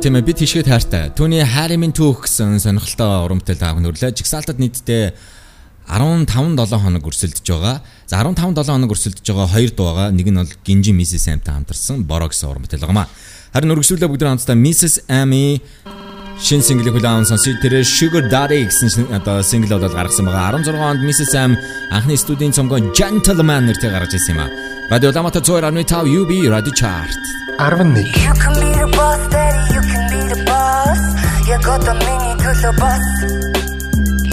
тийм ээ би тийшээ таартай. Түүний Харимын түүх гэсэн сонирхолтой урамтай таах нүрлээ. Жигсаалтад нийтдээ 15 7 хоног өрсөлдөж байгаа. За 15 7 хоног өрсөлдөж байгаа хоёр дуу байгаа. Нэг нь бол Гинжи Mrs. Am-тай хамтарсан Боро гэсэн урамтай л байгаамаа. Харин үргэлжлүүлээ бүгд хамтдаа Mrs. Amy шин single хүлээн сонси тэр Sugar Daddy гэсэн одоо single болоод гаргасан байгаа. 16 онд Mrs. Am анхны студийн цомгоо Gentleman нэртэй гаргаж ирсэн юм а. Радио Ламата 102.5 UB Radio Chart 11 You can be the boss, daddy, you can be the boss. You got the mini to the boss.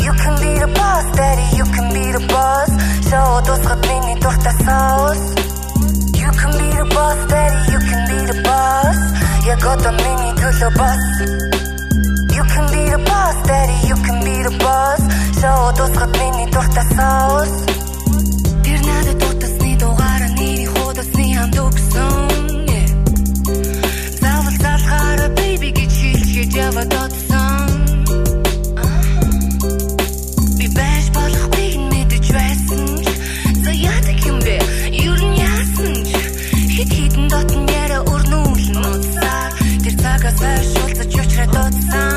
You can be the boss, daddy, you can be the boss. Show тусгад миний дуртай соус. You can be the boss, daddy, you can be the boss. You got the mini to the the boss, daddy, you can be the boss. Show тусгад миний дуртай соус. Тэр надад дутасны дугаараа нэрийг хуудасны хамт өгсөн. Заавал залгаараа baby гэж хэлчихэд яваад одсон. Би байж болохгүй мэдэж байсан за яадаг юм бэ? Юу нь яасан ч хит хитэн дотн яриа өрнүүлэн утсаа тэр цагаас хойш уулзаж очраад дутсан.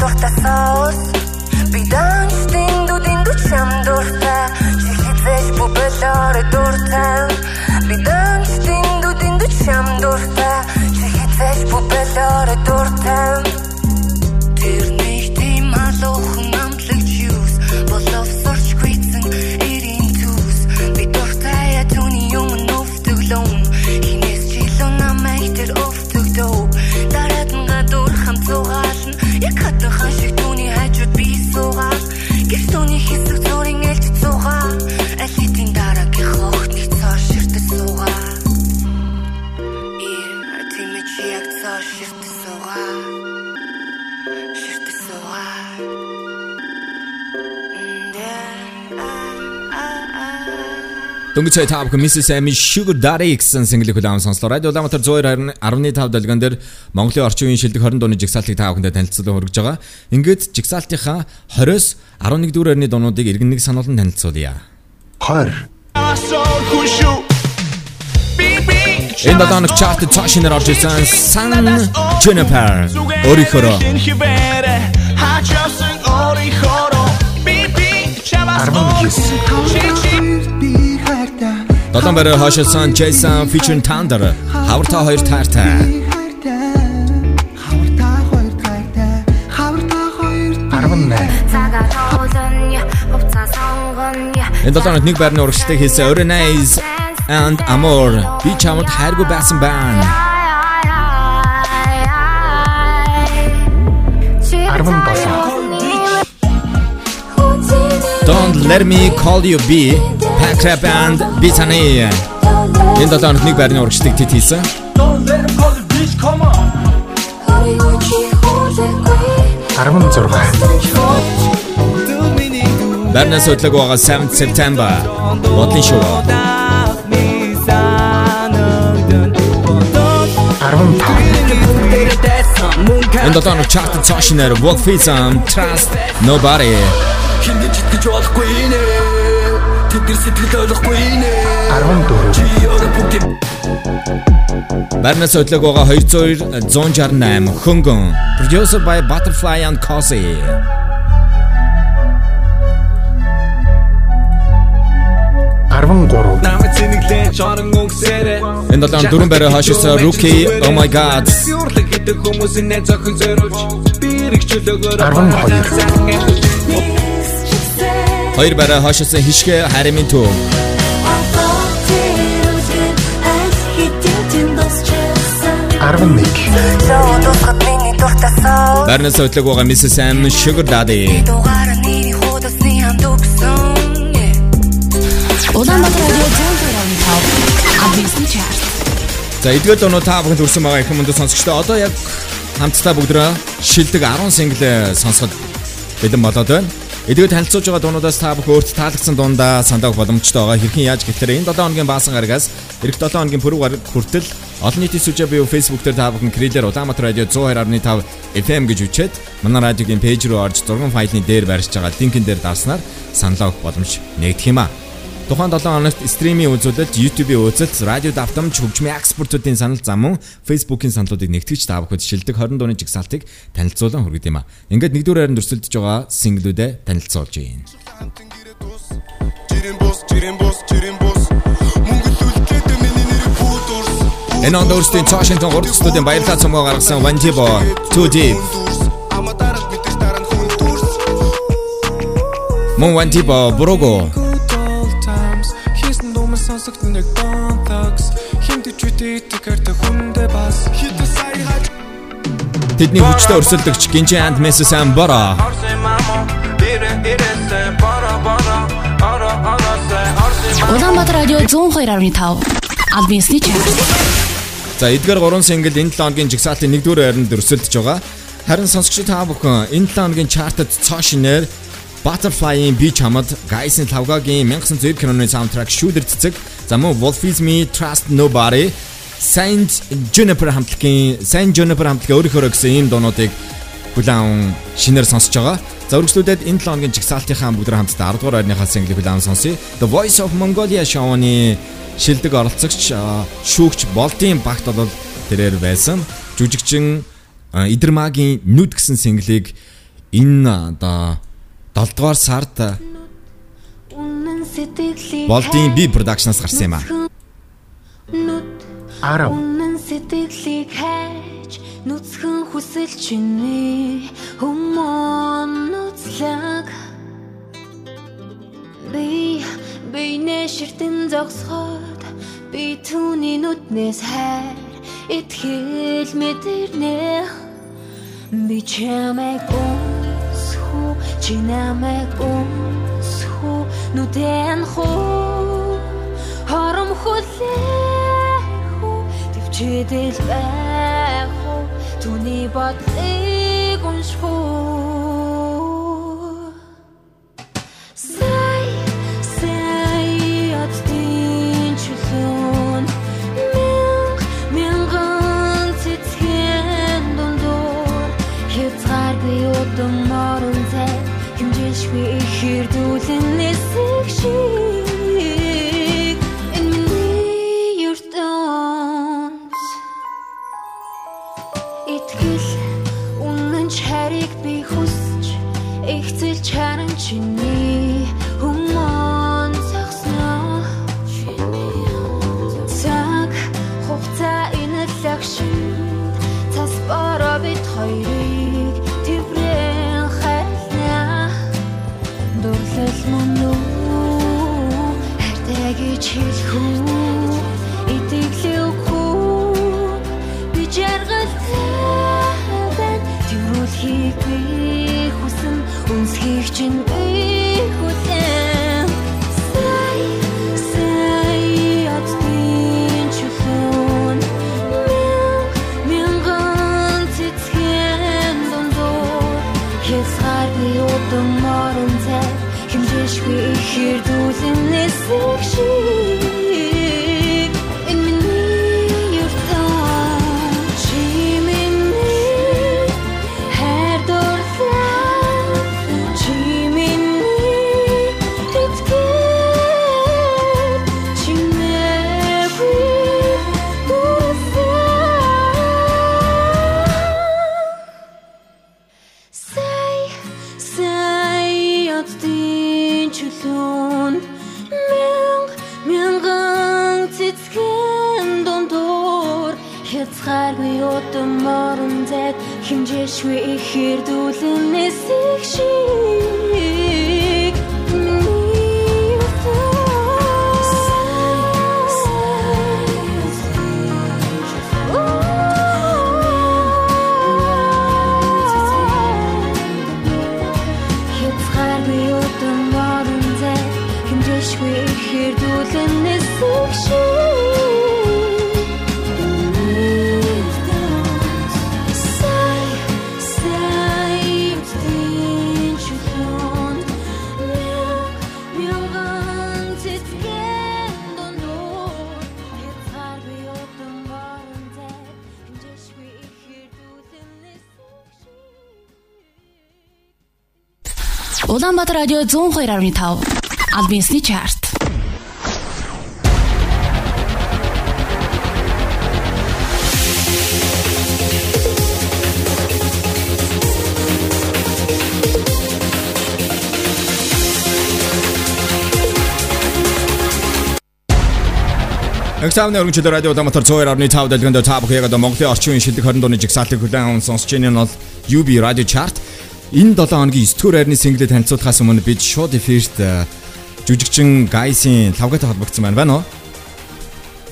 Дуртай соус. Би данчтын дүүдийн дүү чам дуртай. Чи хизээж бүбэлээр дуртай. Би данчтын дүүдийн дүү чам дуртай. Чи хизээж бүбэлээр дуртай. Дөнгөж цай таавх Mrs. Amy Sugar Daddy гэсэн single хүлээн сонслоо. Радио Улаанбаатар 102.5 дэлгэн дээр Монголын орчин үеийн шилдэг 20 дууны жигсаалтыг таавхандаа танилцуулан хүргэж байгаа. Ингээд жигсаалтынхаа 20-с 11 дүүр орны дуунуудыг иргэн нэг сануулan танилцуулъя. 20 Энэ датанг чарт цаашинаар орж ирсэн Sun Juniper өөрийнхөө би хайртай Долоон барай хашилсан Jason featuring Thunder хавртаа хоёр таартай. хавртаа хоёр хайртай хавртаа хоёр 18 Цагаа тоолно хувцас сонгоно Энэ долоонод нэг байрны урагшлагыг хийсэн Orenize and Amor би чамд хайргүй байсан байна. 17 Don't let me call you B Pack Rap and Bitany. Энэ долоонод нэг байрны урагшлагыг тэт хийсэн. On. 16 Байрнаас өдлөг байгаа 7 September бодлын шоу. 15 Энэ долоонод chart цаашинаар Wolf Fizam Trust Nobody. Хиндэж итгэж болохгүй нэ Тэдгэр сэтгэл ойлгохгүй нэ. 14 Чи өөрөө бүгд Байрнаас өдлөг байгаа 200 168 хөнгөн. Producer by Butterfly and Cozy. 13 Намайг зэниглэн чорон өнгөсөрэ Энэ долоон дөрөн байраа хаширсан Rookie Oh my god. Юурлаг гэдэг хүмүүсийн нэ зохин зориулж бирэг чөлөөгөөр 12 Хоёр байраа хаширсан хишгэ харимын төв. 11 Шоу дуусгаад миний дуртай соо Барнас хөтлөг байгаа Mrs. Sam Sugar Daddy. Улаанбаатар радио 102.5 Адвентистийн чарт. За эдгээр доноо та бүхэнд хүрсэн байгаа их мөндө сонсогчдоо одоо яг хамтдаа бүгдрөө шилдэг 10 single сонсоход бэлэн болоод байна. Эдгээр танилцуулж байгаа дуунуудаас та бүх өөрт таалагдсан дундаа сандаах боломжтой байгаа. Хэрхэн яаж гэхээр энэ 7 хоногийн баасан гарагаас эх 7 хоногийн пүрэв гараг хүртэл олон нийтийн сүлжээ буюу Facebook дээр та бүхэн Крилэр Улаанбаатар радио 102.5 FM гэж үчээд манай радиогийн пэйж рүү орж зургийн файлны дээр барьж байгаа линкэн дээр дарснаар саналаа өгөх боломж нэгдэх юм аа. Тухайн 7 хоногт стримийн үзүүлэлт, YouTube-ийн үзэлт, радио давтамж, хөгжмийн экспортуудын санал зам мөн Facebook-ийн саналуудыг нэгтгэж та бүхэд шилдэг 20 дууны жигсаалтыг танилцуулан хүргэж юм а. Ингээд нэгдүгээр хайранд өрсөлдөж байгаа синглүүдэд танилцуулж байна. Жирийн бус, жирийн бус, жирийн бус. Мөнгөлүүлгээд миний нэр бүүд урс. Энэ онд өөрсдийн Washington 3 дахь студийн баярлалаа цомгоо гаргасан Vanjibo 2 Deep Ама дараа хүн дүүрс. Мөн Vanjibo Brogo тэдний хүчтэй өрсөлдөгч Ginji and Mrs. Ambara Улаанбаатар радио 102.5 Адвентистийн чарт. За эдгээр 3 сингл энэ 7 хоногийн жигсаалтын 1-р хайранд өрсөлдөж байгаа. Харин сонсогч та бүхэн энэ 7 хоногийн чартад цоо шинээр Butterfly-ийн би чамд Guys-ын Лавгагийн 1990 киноны саундтрак шүүдэр цэцэг за мөн Wolf Is Me Trust Nobody Saint Juniper хамтлагийн Saint Juniper хамтлагийн өөрийнхөө гэсэн ийм дуунуудыг хүлээн шинээр сонсож байгаа. За үргэлжлүүлээд энэ 7 хоногийн жигсаалтынхаа бүгд хамтдаа 10 дугаар ойрныхаа single хүлээн сонсъё. The Voice of Mongolia шоуны шилдэг оролцогч шүүгч Болтын багт бол тэрээр байсан. Жүжигчин Идэрмагийн нүд гэсэн single-ыг энэ одоо 7 дугаар сард Болтын би production-аас гарсан юм а. 10 Үнэн сэтгэлийг хайж нүцгэн хүсэл чиний. Хүмүүн нүцлэг. Би бинэ ширтэн зогсоход би түүний нүднээс хайр. Итгэл мэдэрнэ. Би чамайг үнсхүү чи намайг үнсхүү нүдэн хуу хором хүлээх үү төвчэдэл байх уу? Түүний бодлыг унших үү сай сай отдын чулуун мянга мянган цэцгэн дундуур. Хязгааргүй удам орон цай хэмжээшгүй ихэр дүүлэн нисэх шиг хүсч ихцэл чаран чиний радио 102.5 албан ёсны чарт. Эксамны өргөнчөд радио дамтар 102.5 дэлгэнд та бүхэн яг одоо Монголын орчин үеийн шилдэг 20 дууны жигсаалтыг хүлээн аван сонсож байгаа нь бол UB Radio Chart. Энэ 7 хоногийн 9 дугаар айрны single-д танилцуулахаас өмнө бид шууд эфирт э, жүжигчин Гайсын лавгатай холбогдсон байна байна уу?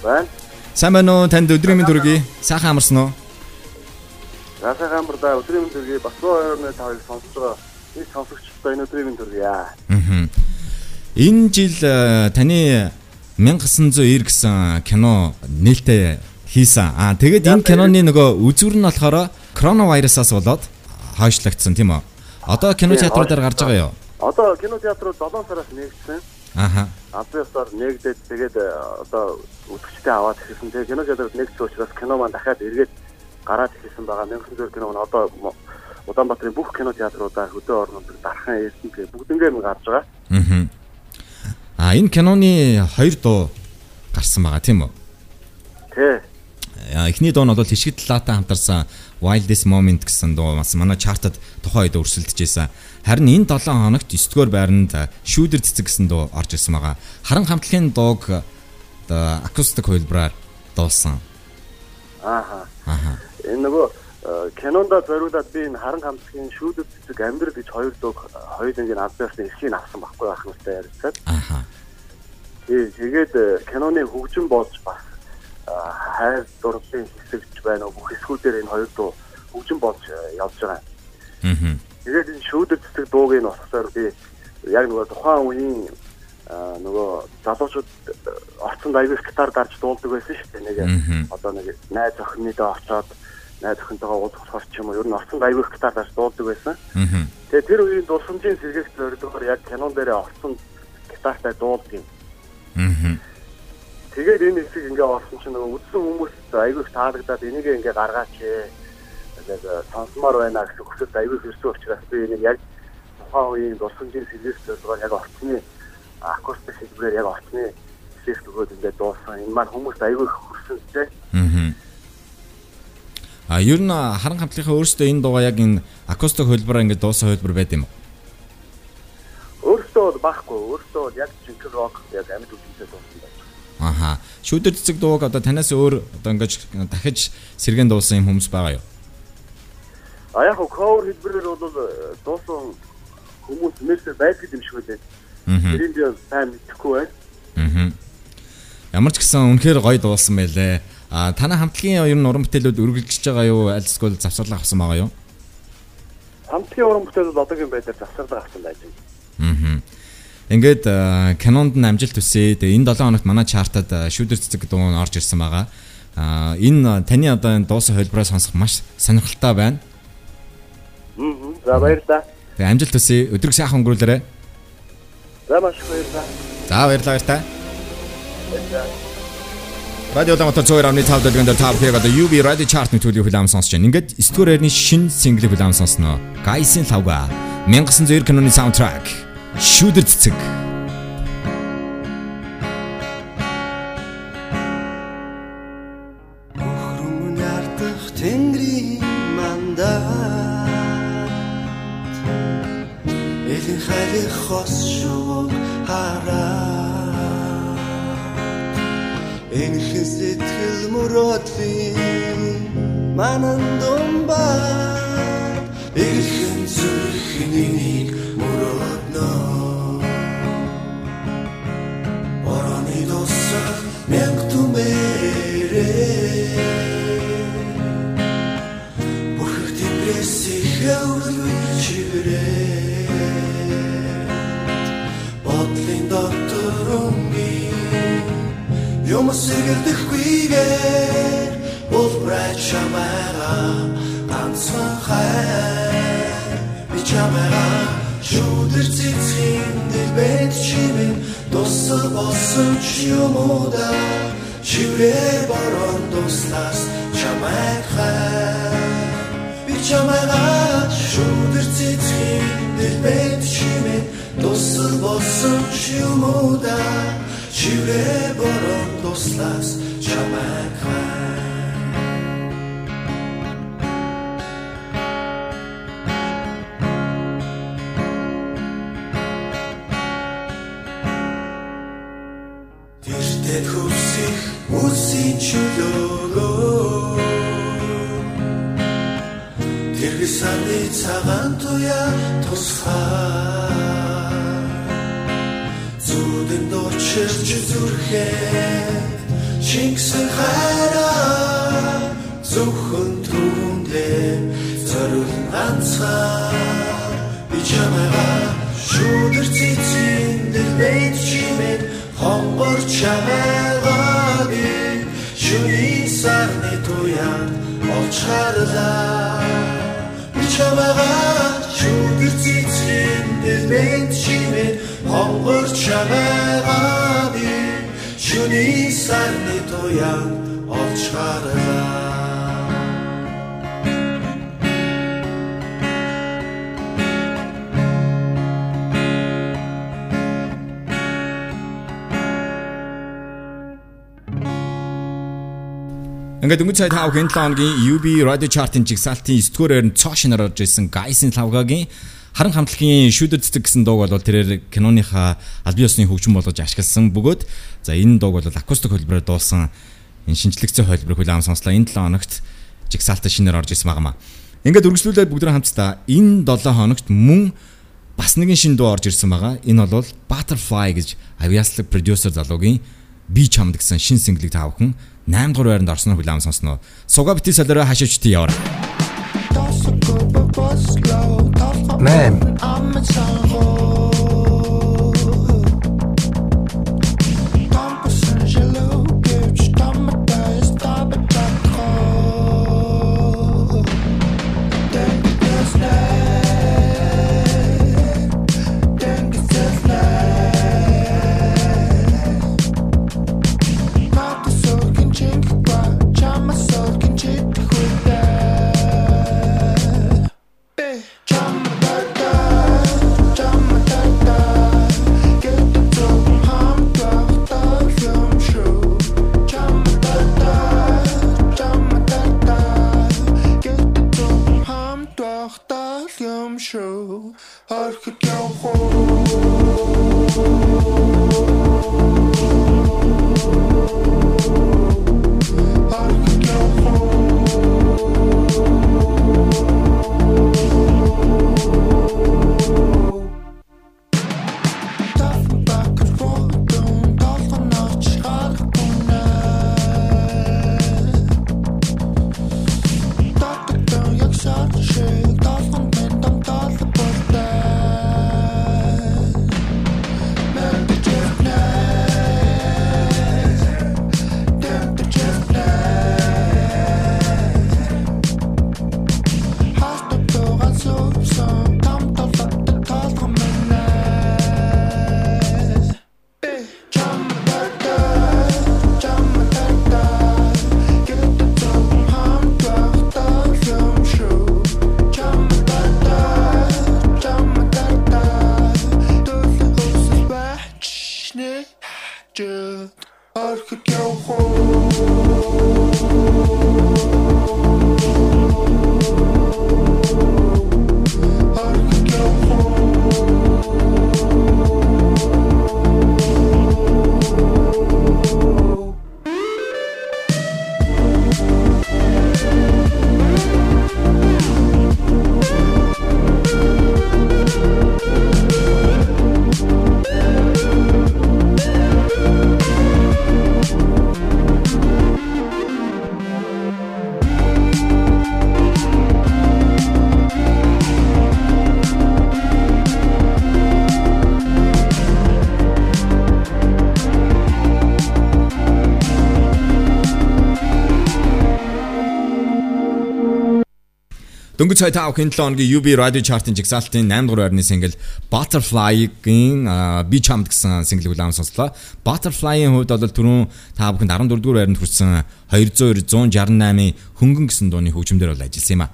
Байна. Сайн байна уу? Танд өдрийн мэнд хүргэе. Сайхан амарсан уу? Насаа гамбарда өдрийн мэнд төргий бас ойрны тавыг сонсож байгаа. Энэ сонсогчдод энэ өдрийн мэнд төргий аа. Энэ жил э, таны 1990 гэсэн кино нээлттэй хийсэн. Аа тэгээд энэ киноны нөгөө үзүр нь болохоор коронавирусаас болоод хойшлогдсон тийм үү? Одоо кино театруудаар гарч байгаа юу? Одоо кино театрууд 7 сараас нэгдсэн. Аха. Абсолютоор нэгдээд тэгээд э, одоо үзэгчтэй аваад ирсэн. Тэгээд кино театрууд нэгдсэн учраас кино маань дахиад эргээд гараад ирсэн байгаа. 1900 кино маань одоо Улаанбаатарын бүх кино театруудаа хөдөө орнууд дархан ирсэн. Тэгээд бүгднгээр нь гарч байгаа. Аа. А энэ киноны хоёр дуу гарсан байгаа тийм үү? Тэ. Эхний дуу нь бол Хишгит Лата хамтарсан Wildest Moment гэсэн дуу бас манай чартад тухайн үед өрсөлдөж байсан. Харин энэ 7 хоногт 9 дугаар байранд Шүүдэр цэцэг гэсэн дуу орж ирсэн байгаа. Харан хамтлагийн дууг акустик хувилбараар дуулсан. Ааха. Ааха. Энэ нөгөө э, кинонда зориулаад би энэ харан хамтлагийн шүүдэд цэцэг амьдрал гэж хоёр дуу хоёр ингийн албаасны эрхийг авсан байхгүй байх нүртэй ярилцаад. Ааха. Тэгээд э, киноны хөгжим болж бас э, хайр дурлалын хэсэгч байна уу бүх хэсгүүдээр энэ хоёр дуу хөгжим болж э, явж байгаа. Аа. Тэгээд энэ шүүдэд цэцэг дууг нь болохоор би яг нөгөө тухайн үеийн а, нөгөө залуучууд э, орцонд аягүй гитар дарж дуулдаг байсан шүү дээ. Нэг одоо нэг найз охины дэ очоод найз охинтойгоо уулзах ч юм уу ер нь орцонд аягүй гитар дарж дуулдаг байсан. Аа. Тэгээ тэр үеийн дурсамжийн сэргийгт зорилгоор яг кинон дээр орцонд гитартай дуулдаг юм. Аа. Тэгээд энэ хэсэг ингээ орсон чинь нөгөө үдсэн хүмүүс аягүй их таалагдаад энийг ингээ гаргаач ээ. Тэгээд э, сонсомоор байна гэсэн хүсэлт аягүй хэрсэн учраас би энийг яг тухайн үеийн дурсамжийн зорилгоор яг орцны акустик хэлбэрээр яг орцны эффект өгөөд ингээ дуусан. Энэ маань их хүрсэн дээ. Аа. А ер нь харан хамтлагийнхаа өөрөөсөө энэ дууга яг энэ акустик хувилбараар ингэ дуусан хувилбар байд юм уу? Өөртөө бол бахгүй. Өөртөө бол яг жинхэнэ рок яг амьд дуусан байж. Аха. Шүүдэр цэцэг дууг одоо танаас өөр одоо ингэж дахиж сэргэн дуусан юм хүмүүс байгаа юу? А яг cover хэлбэрээр бол э, дуусан хүмүүс нэрсээр байдаг юм шиг үлээ. Тэрийг би сайн мэдэхгүй байна. Аа. Ямар ч гэсэн үнэхээр гоё дуулсан байлээ. А танай хамтлагийн ер нь уран бүтээлүүд үргэлжлэж байгаа юу? Аль эсвэл завсарлаа авсан байгаа юу? Хамтгийн уран бүтээл бол одоогийн байдлаар завсарлага авсан байж байна. Аа. Ингээд а, кинонд нь амжилт төсөө. Тэгээ энэ 7 хоногт манай чартад шүүдэр цэцэг дуу нь орж ирсэн байгаа. А энэ таны одоо энэ дуусан хувилбараа сонсох маш сонирхолтой байна. Аа. За баярлалаа. Тэгээ амжилт төсөө. Өдрөг сайхан өнгөрүүлээрэй. За маш их баярлалаа. За баярлалаа баяртай. Радио Улаанбаатар 102.5 дэлгэнд та бүхэн одоо UB Radio Chart-ны төлөв хүлээм сонсож байна. Ингээд 9 дугаар айрны шинэ single хүлээм сонсноо. Гайсын лавга 1990 киноны саундтрак. Шүүдэр цэцэг. Борон дуслаас Ингээд өнгөц цай 5 хэн 7 хоногийн UB Radio Chart-ын жигсаалтын 9 дугаар байранд цоо шинээр орж ирсэн Guys-ын лавгагийн харан хамтлагийн шүдэд цэцэг гэсэн дууг бол тэрээр киноныхаа албан ёсны хөгжим болгож ашигласан бөгөөд за энэ дууг бол акустик хөлбөрөөр дуулсан энэ шинжлэгцэн хөлбөр хүлээн сонслоо энэ 7 хоногт жигсаалтаа шинээр орж ирсэн байнамаа. Ингээд үргэлжлүүлээд бүгд хамтдаа энэ 7 хоногт мөн бас нэгэн шин дуу орж ирсэн байгаа. Энэ бол Butterfly гэж авиаслаг продюсер залуугийн би чамд гэсэн шин синглийг таавхан 8 дугаар байранд орсноо хүлээн сонсноо. Суга бити солиороо хашиж ти яваа. Man. Дөнгөж сая 5 хэн 7 хоногийн UB Radio Chart-ын жигсаалтын 8 дугаар байрны single Butterfly-гийн би чамд гэсэн single хүлээн сонслоо. Butterfly-ийн хувьд бол түрүүн та бүхэнд 14 дугаар байранд хүрсэн 200 168-ийн хөнгөн гэсэн дууны хөгжмөөр бол ажилласан юм а.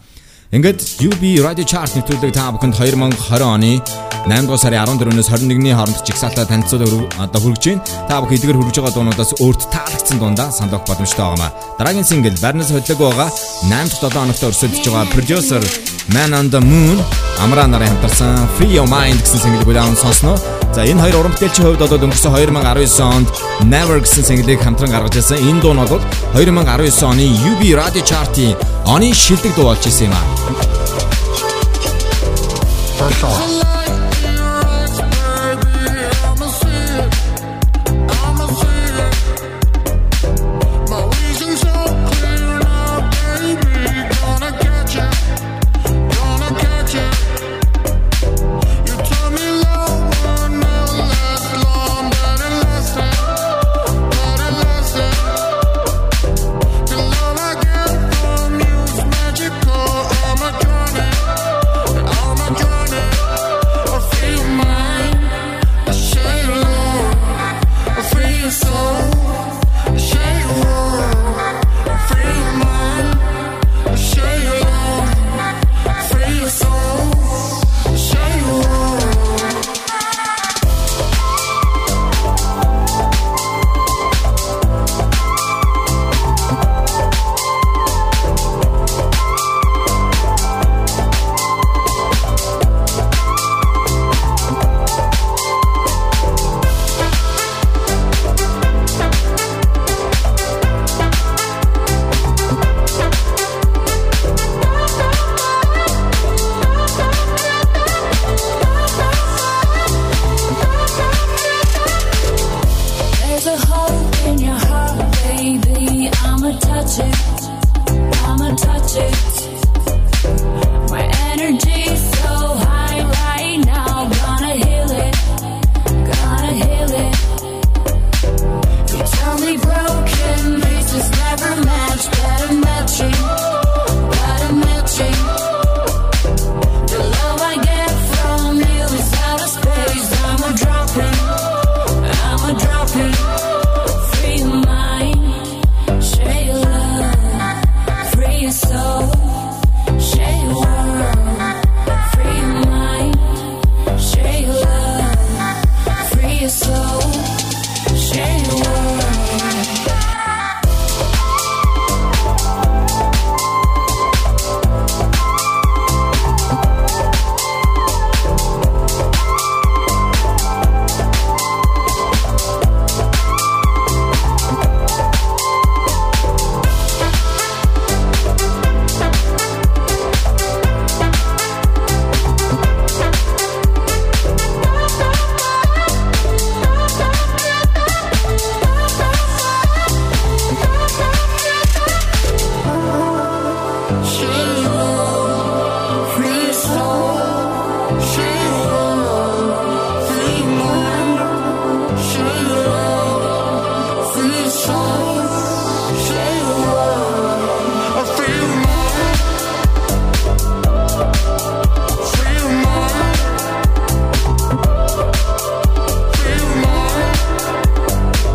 Ингээд UB Radio Chart нэвтрүүлэг та бүхэнд 2020 оны 8 дугаар сарын 14-өөс 21-ний хооронд жигсаалтаа танилцуулга одоо хүргэж байна. Та бүхэн эдгээр хүргэж байгаа дуунуудаас өөрт таалагдсан дундаа өгөх боломжтой байгаамаа. Дараагийн сингл Barnes хөдлөг байгаа 8 дахь 7 хоногт өрсөлдөж байгаа producer Man on the Moon Амра нарын хамтарсан Free Your Mind гэсэн single бүлээн сонсноо. За энэ хоёр уран бүтээлчийн хувьд бол өнгөрсөн 2019 онд Never гэсэн single-ийг хамтран гаргаж ирсэн. Энэ дуу нь бол 2019 оны UB Radio Chart-ийн оны шилдэг дуу болж исэн юм аа.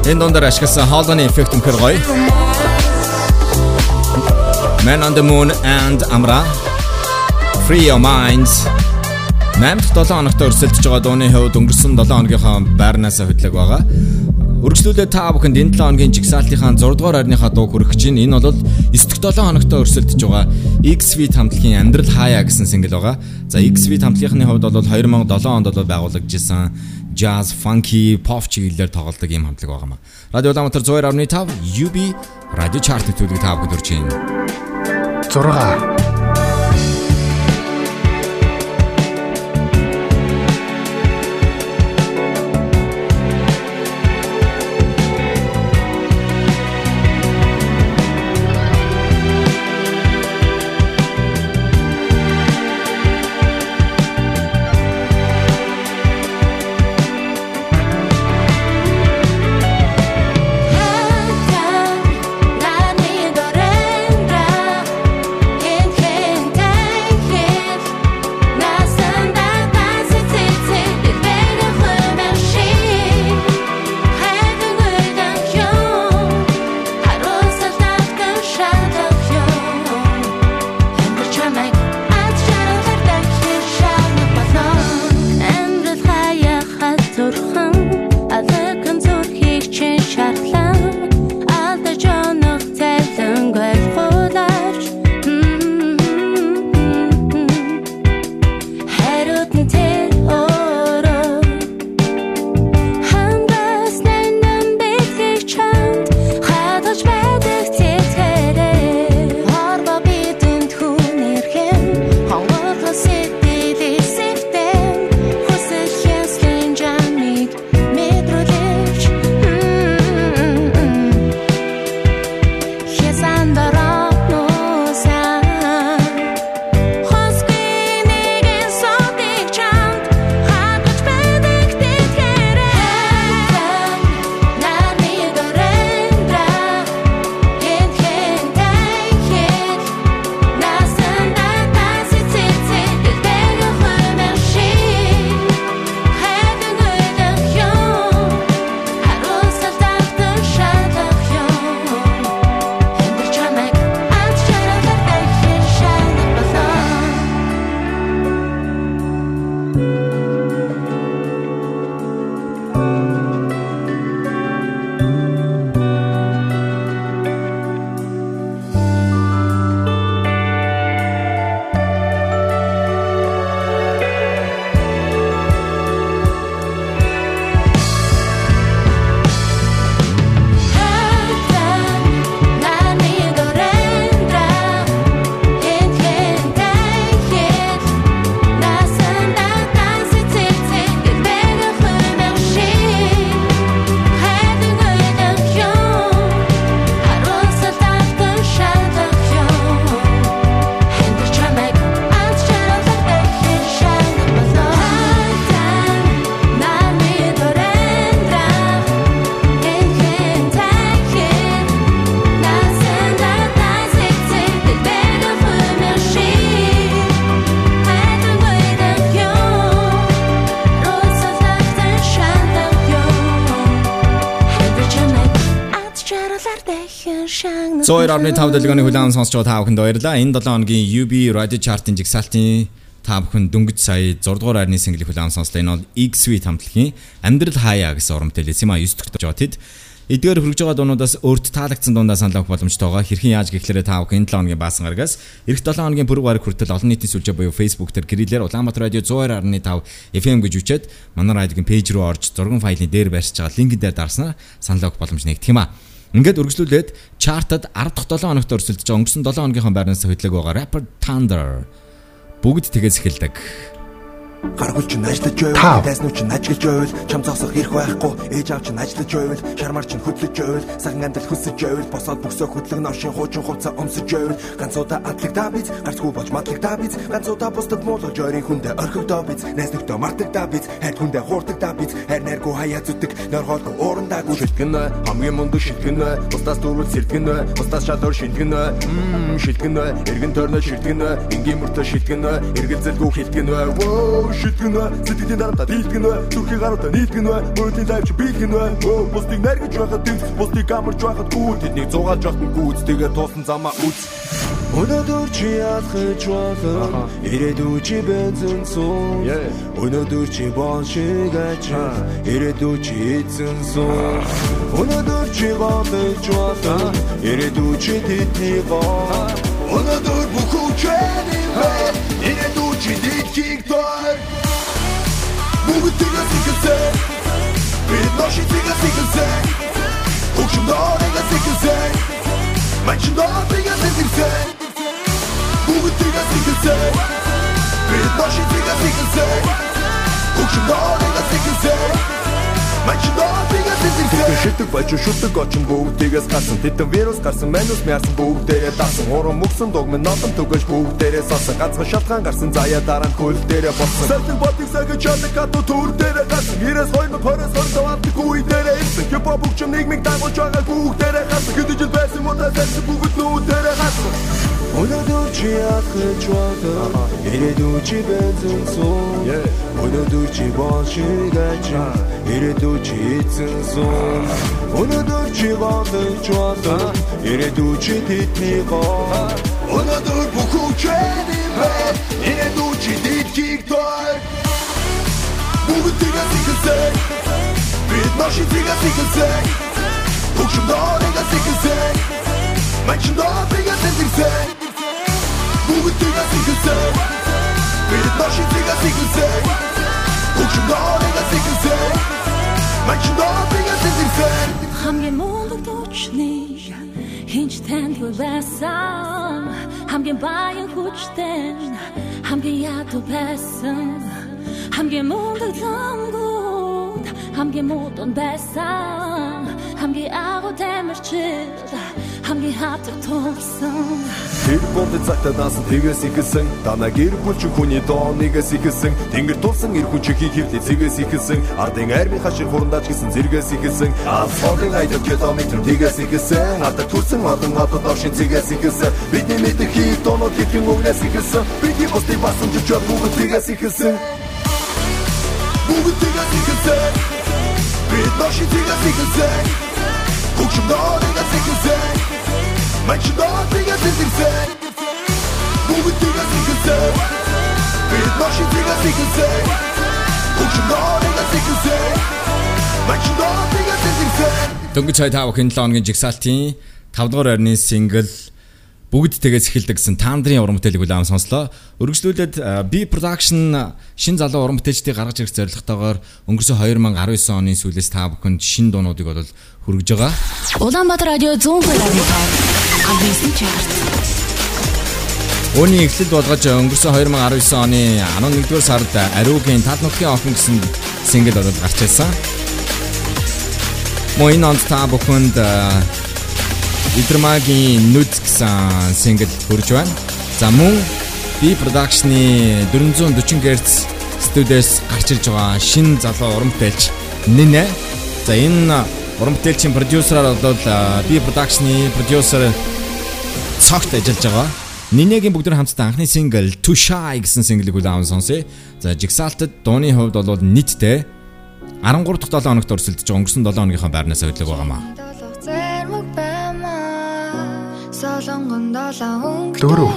Энэ дундаар ашигласан хоолойны эффект үнэхээр гоё. Man on the Moon and Amra Free Your Minds 8-7 хоногт өрсөлдөж байгаа дууны хувьд өнгөрсөн 7 хоногийнхаа байрнаас хөдлөг байгаа. Үргэлжлүүлээ та бүхэнд энэ 7 хоногийн жигсаалтынхаа 6 дугаар хайрныхаа дуу хүрэх чинь энэ бол 9-7 хоногт өрсөлдөж байгаа XV хамтлагийн амьдрал хаяа гэсэн single байгаа. За XV хамтлагийнхны хувьд бол 2007 онд бол байгуулагдсан jazz, funky, pop чиглэлээр тоглодог юм хамтлаг байгаа маа. Радио Улаанбаатар 102.5 UB радио чарт төлөв та бүгд урьж байна. 6 102.5 дэлгөөний хүлээн сонсч байгаа та бүхэнд баярлалаа. Энэ 7 хоногийн UB Radio Chart-ын жигсаалтын та бүхэн дөнгөж сая 6 дугаар айрны single хүлээн сонслоо. Энэ бол X-Suite хамтлагийн Амьдрал хаяа гэсэн урамтай лэс юм а 9 дэх жоо тэд Эдгээр хөргөж байгаа дуунуудаас өөрт таалагдсан дундаа санал авах боломжтойгоо хэрхэн яаж гэхлээрэ та бүхэн 7 хоногийн баасан гарагаас эх 7 хоногийн пүрэв гараг хүртэл олон нийтийн сүлжээ буюу Facebook дээр гэрэлэр Улаанбаатар радио 102.5 FM гэж үчээд манай радиогийн пэйж рүү орж зургийн файлын дээр барьж байгаа линкэн дээр дарснаар санал авах боломж нэгдэх юм а. Ингээд үргэлжлүүлээд чартад 10 дахь 7 хоногт өрсөлдөж байгаа өнгөрсөн 7 хоногийн байрнаас хөдлөг байгаа Rapper Thunder бүгд тэгээс эхэлдэг. Гаргуулч нь ажиллаж байвал дайснуу ч ажиглаж байвал чам зогсох ирэх байхгүй ээж аав ч ажиллаж байвал шармар ч хөдлөж байвал саган андал хөсөж байвал босоод бөксөө хөдлөн ношин хуучин хувцас өмсөж байвал ганцуудаа атлагдаа биз гарцгүй болж матлагдаа биз ганцуудаа бусдад муулж ойрын хүндээ орхигдоо биз найс нөхдөө мартагдаа биз хайр хүндээ хуурдагдаа биз хайр найргүй хаяа зүтг норхоолгүй уурандаагүй шилтгэн хамгийн мундаг шилтгэн бусдаас дөрвөл сэртгэн бусдаас шалуур шилтгэн шилтгэн эргэн тойрноо шилтгэн энгийн мөртөө шилтгэн эргэлзэлгүй хилтгэн воо шилтгэн бай сэтгэлийн дарамтаа дийлтгэн бай зүрхийн гаруудаа нийлтгэн бай мөрөдлийн лайв чи биелгэн бай өө бусдыг наргиж байхад дэнс бусдыг амарч байхад гүү тэднийг зугаалж явахын гүйц тэгээ туусан замаа үз Өнөөдөр чи ялхаж болно ирээдүй чи бензин суу Өнөөдөр чи бон шиг ача ирээдүй чи эзэн суу Өнөөдөр чи голж болно ирээдүй чи тэдний гоо Өнөөдөр ирээдүй чи дэлхийг тоор Бүгд тэгээс ихэлсэн Бид ноши тэгээс ихэлсэн Хөгшим доорыгаас ихэлсэн Манчин доорыгаас ихэлсэн Бүгд тэгээс ихэлсэн Бид ноши тэгээс ихэлсэн Хөгшим доорыгаас ихэлсэн Манчин доорыгаас ихэлсэн Шитэг байж шүтэг очин бүгдээс гарсан. Тэтэн вирус гарсан манус мяарсан бүгдээрээ даасан Уран мөксөн догмын нотон түгэж бүгдээрээ сасан Ганцхан шалтгаан гарсан заяа дараа нь хөл дээрээ болсон. Сэлтэн ботик сагэж чаддаг хатуу түр дээрээ гарсан. 92 20 25 авдаг үе дээрээ ирсэн. Хипхоп бүгчм нийгмиг дагуулж байгаа бүгдээрээ гарсан. Хэдэж байсан муудаа сэлсэн бүгд нүүдээрээ гарсан Өнөөдөр чи яхаж байна Ирээдүй чи бензин суу Өнөөдөр чи бол шиг ача Ирээдүй чи эзэн суу Өнөөдөр чи голж байна Ирээдүй чи тэдний гоо Өнөөдөр бүх үчэний бай Ирээдүй чи дэлхийг тоор Бүгд тэгээс ихэлсэн Бид ноши тэгээс ихэлсэн Хөгшим доорыгаас ихэлсэн Манчин доорыгаас ихэлсэн Бүгд тэгээс ихэлсэн Бид ноши тэгээс ихэлсэн Хөгшим доорыгаас ихэлсэн Манчин доорыгаас ихэлсэн хамгийн мундаг дочны хинч тандгүй байсан хамгийн баян хүчтэй хамгийн ядуу байсан. Хамгийн мундаг замгууд хамгийн муудан байсан. Хамгийн агуу тамирчид хамгийн хатаг тулсан. Тэр бонд цагта насан тэгээс ихсэн Дана гэр бүлч хүний доонигээс ихсэн Тэнгэр тулсан эр хүн чихийг хөвлөй зэгээс ихсэн Ардын армийн хашир хурандаж гисэн зэрэгээс ихсэн Асфалтын айдаг километр тэгээс ихсэн Адаг төрсэн олон одоо дошин зэгээс ихсэн Бидний мэдэх хийх доонод хэвхэн өгнээс ихсэн Бидний босдын басан жичод бүгд тэгээс ихсэн Бүгд тэгээс ихсэн Бид ноши тэгээс ихсэн Хөгшим доонигээс ихсэн Манчин доонигээс ихсэн Бүгд тэгээс ихсэн Бид ноши тэгээс ихсэн Хөгшим доонигээс ихсэн Манчин доонигээс ихсэн Дөнгөж цай тав хэн 7 хоногийн жигсаалтын 5 дугаар орны сингл бүгд тэгээс эхэлдэг гэсэн Тандрын уран бүтээлийг улаан сонслоо. Өргөжлүүлээд B production шин залуу уран бүтээлчдийг гаргаж ирэх зорилготойгоор өнгөрсөн 2019 оны сүүлээс та бүхэнд шин дуунуудыг бол хүргэж байгаа. Улаанбаатар радио 102 радио. Абисэн чарт. Үүний эхлэл болгож өнгөрсөн 2019 оны 11-р сард Ариугийн тал нутгийн охин гэсэн сингл болоод гарч ирсэн. Мөн энэ онд та бүхэнд Идэрмагийн нүд гэсэн сингл хүрж байна. За мөн B production-ы 440 Hz студиэс гарч ирж байгаа шинэ залуу уран бүтээлч Нинэ. За энэ уран бүтээлчийн продюсераар бол B production-ы продюсер цогт ажиллаж байгаа. Нинегийн бүгд хамтдаа анхны сингл Too Shy гэсэн синглийг үлээн сонсъё. За Jigsaw-д дууны хувьд бол нийтдээ 13 дахь 7 хоногт өрсөлдөж байгаа өнгөрсөн 7 хоногийнхаа байрнаас хөдлөг байгаамаа. болгонгон Дөрөв.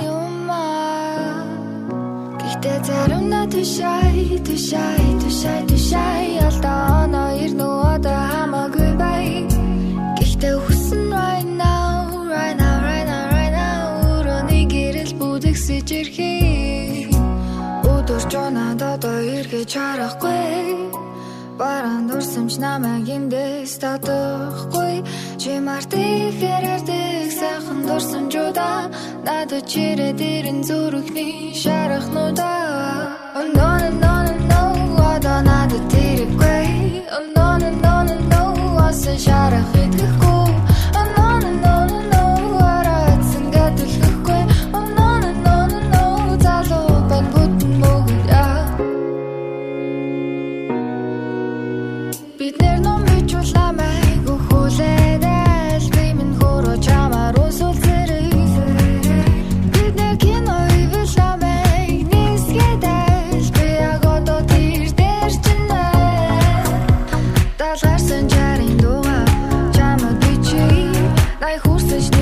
Гэхдээ заримдаа тушай тушай тушай тушай алдаа оноо ирнэ одоо хамаагүй бай. Гэхдээ хүсэн right now right now right now right now. Өрөөний гэрэл бүдэгсэж ирхий Өдөр жонад одоо эргэж харахгүй. Баран дурсамж намайг эндээс татахгүй Чи март ихээр ярддаг сайхан дурсамжуудаа Надад чирээд ирэн зүрхний шарахнуудаа Oh no no no no no Одоо надад тэрэггүй. Oh no no no no no Асан шарах идэхгүй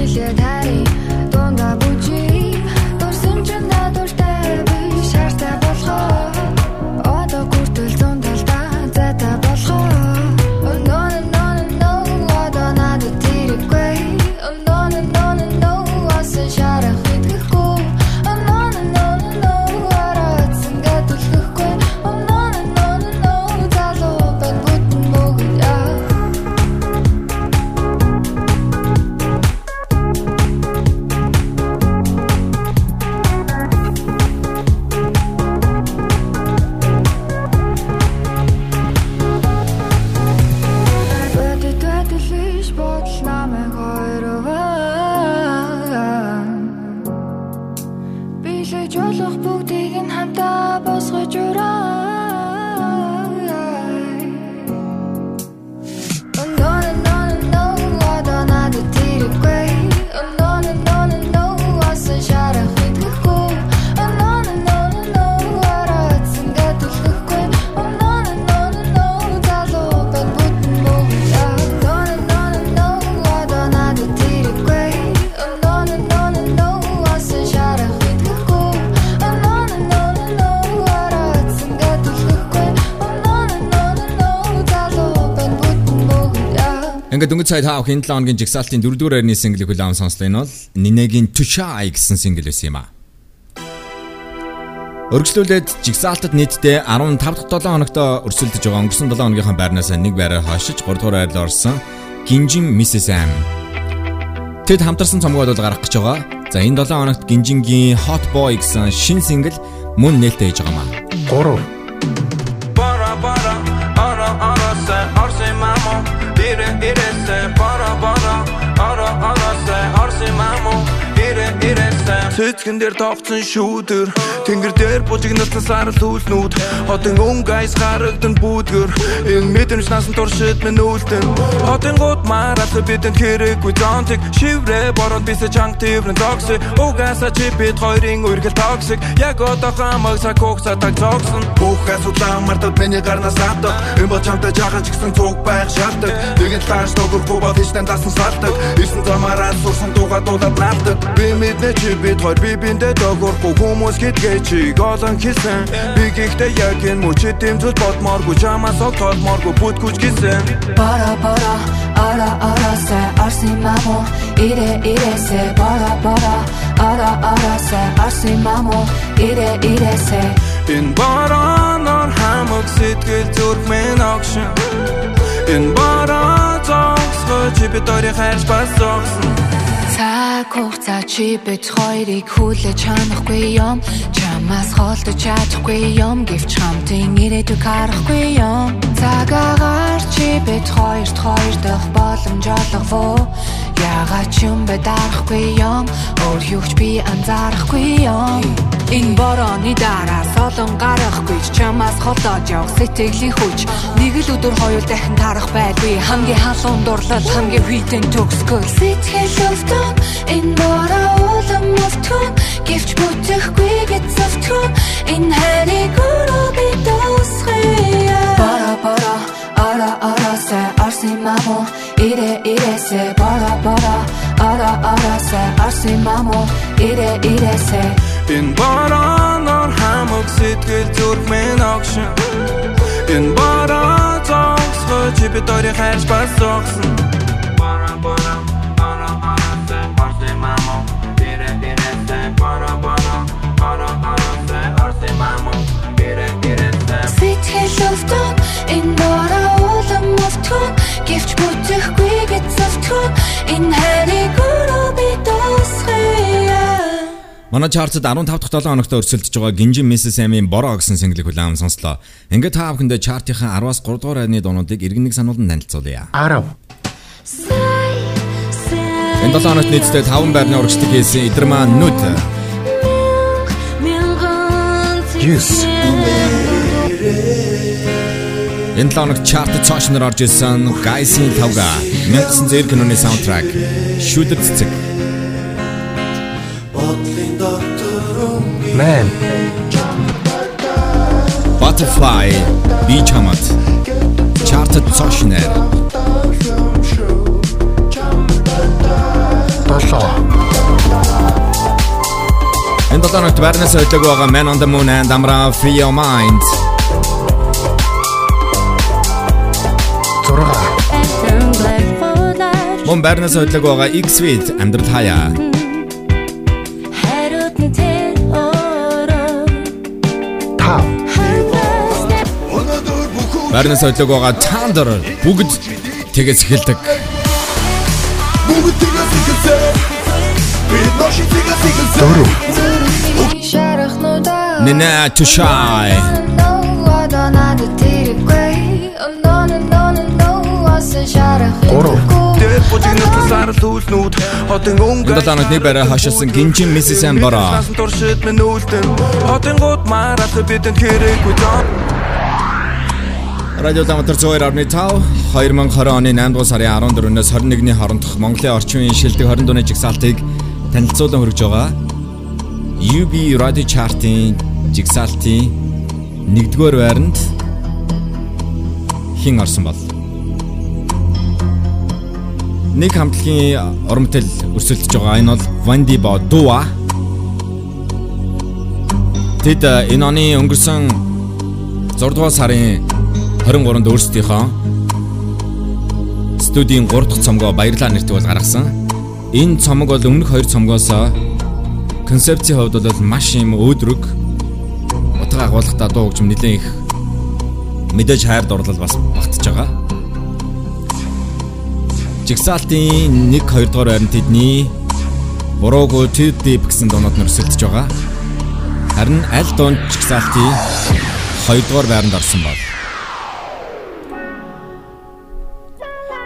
хүрсэж нилээд хари дунда бүжи Дурсан ч надуртай би шаартай болохоо Цайд хаах энэ 7 хоногийн жигсаалтын 4-р байрны single хүлээм сонслоо энэ бол Нинегийн Tushai гэсэн single байсан юм а. Өргөжлүүлээд жигсаалтад нийтдээ 15 дахь 7 хоногт өрсөлдөж байгаа өнгөрсөн 7 хоногийнхаа байрнаас нэг байраар хашиж 3 дугаар байрлал орсон Гинжин Mrs. M. Тэд хамтарсан цомгоод бол гарах гэж байгаа. За энэ 7 хоногт Гинжингийн Hot Boy гэсэн шин single мөн нээлттэй хийж байгаа маа. 3 Цэцгэн дээр товцсон шүүдэр. Тэнгэр дээр бужигнасан сарал үлнүүд Хотын өнгө айс харагдан бүүдгэр Энэ мэдрэмж насан туршид минь үлдэн Хотын гууд мараад бидэнд хэрэггүй зонтик. Шиврэ борон бисэ чанг тиврэн зогсы Угаса чи бид хоёрын үргэл токсик. Яг одоо хамаг цаг хугацаа таг зогсон. Бүх асуудлаа мартад миний гарнаас авдаг Энэ бол чамтай жаахан ч гэсэн цуг байх шаарддаг Нэгэн тааш төгөргүй бол хичнээн дасан салдаг Ирсэн замаараа сурсан дууга дуулаад наавдаг Би мэднэ чи бид хоёр би биндээ догорхгүй хүмүүс гэдгээ чи голон хийсэн. Би гэхдээ яг энэ мөчөд дэмжүүл бодмооргүй чамаас ог толмооргүй бүтгүч гисэн. Бара бара ара ара се арси мамо ире ире се бара бара ара ара се арси мамо ире ире се Энэ бараанаар хамаг сэтгэл зүрхмэн огшин. Энэ бараа зогсгож чи бид хоёрыг хайрч бас зогсон Цаг хугацаа чи бид хоёрыг хүлээж чанахгүй юм. Чамаас холдож чадахгүй юм. Гэвч хамтын ирээдүг харахгүй юм. Цагаагаар чи бид хоёрт хоёр дахь боломж олгов Ягаад ч юм бэ дарахгүй юм. Өөр юуч би анзаарахгүй юм Энэ борооны дараа солон гарахгүй чамаас холдоод явах сэтгэлийн хүч. Нэг л өдөр хоёр дахин тарах байлгүй Хамгийн халуун дурлал хамгийн хүйтэн төгсгөл. Сэтгэл өвтөн энэ бороо улам өвтөн. Гэвч бүтэхгүй гэж зөвтгөн Энэ хайрыг өөрөө би дуусгая Бара бара ара ара се арси мамо ире ире се бара бара ара оросэ орсын мамо ире ирэсэ Энэ бараанаар хамаг сэтгэл зүрхмэн огшин Энэ бараа зогсгож би дөрөй хайрч бас зогсон Бара бара бара бара тэ парти мамо ире ирэсэ бара бара бара бара тэ парти мамо ире ирэсэ Сэтгэл өвдөн энэ бороо улам өвтгөн Гэвч бүтэхгүй гэж зөвтгөн Энэ хайрыг өөрөө би дуусгая Манай чартад 15 дахь 7 хоногт өрсөлдөж байгаа Гинжин Mrs. Amy Бороо гэсэн single хүлээм сонслоо. Ингээд та бүхэндээ чартынхаа 10-аас 3 дугаар айны дуунуудыг иргэн нэг сануулсан танилцуулъя. 10. Энэ 7 хоногт нийтдээ 5 байрны урагшдаг хийсэн Идэрмаа нүд. Yes. Энэ 7 хоногт чартад цаашнаар орж ирсэн Guys-ийн тавга 1900 киноны саундтрак Шүдэр цэцэг. Man. Butterfly би чамд чартад цаашнаар 7. Энэ 7 хоногт байрнаас өдөг байгаа Man on the Moon and Amra Free Your Mind. 6. Мөн байрнаас өдөг байгаа X-Suite амьдрал хаяа. 5. Байрнаас өдөг байгаа Thunder бүгд тэгээс эхэлдэг. Бүгд тэгээс ихэлсэ Би ноши тэгээс Шарахнуудаа Nina to shy. шарах Тэр бужигнат сар түлнүүд хотын өнгө Энэ 7 хоногт нэг байраа хашилсан Гинжин. Amy Бороо. Насан туршид минь үлдэн хотын гууд мараад бидэнд хэрэггүй зам Радио Тамтар 102.5 2020 оны 8 дугаар сарын 14-өөс 21-ний хоорондох Монголын орчин үеийн шилдэг 20 дууны жигсаалтыг танилцуулан хүргэж байгаа. UB Radio Chart-ийн жигсаалтын 1-р байранд хин орсон бол нэг хамтлагийн уран бүтээл өрсөлдөж байгаа. Энэ бол Vandy Bo Dua. Тэд э, энэ оны өнгөрсөн 6 дугаар сарын 23-нд өөрсдийнхөө студийн 3 дахь цомгоо баярлаа нэртэй бол гаргасан. Энэ цомог бол өмнөх хоёр цомгоос концепцийн хувьд бол маш юм өөдрөг утга агуулгатай дуу хөгжим нэлээд их мэдээж хайр дурлал бас багтж байгаа. Жигсаалтын 1 2 дугаар байранд тэдний Буруугүй Too Deep гэсэн дуунууд нь өрсөлдөж байгаа. Харин аль дуунд жигсаалтын 2 дугаар байранд орсон бол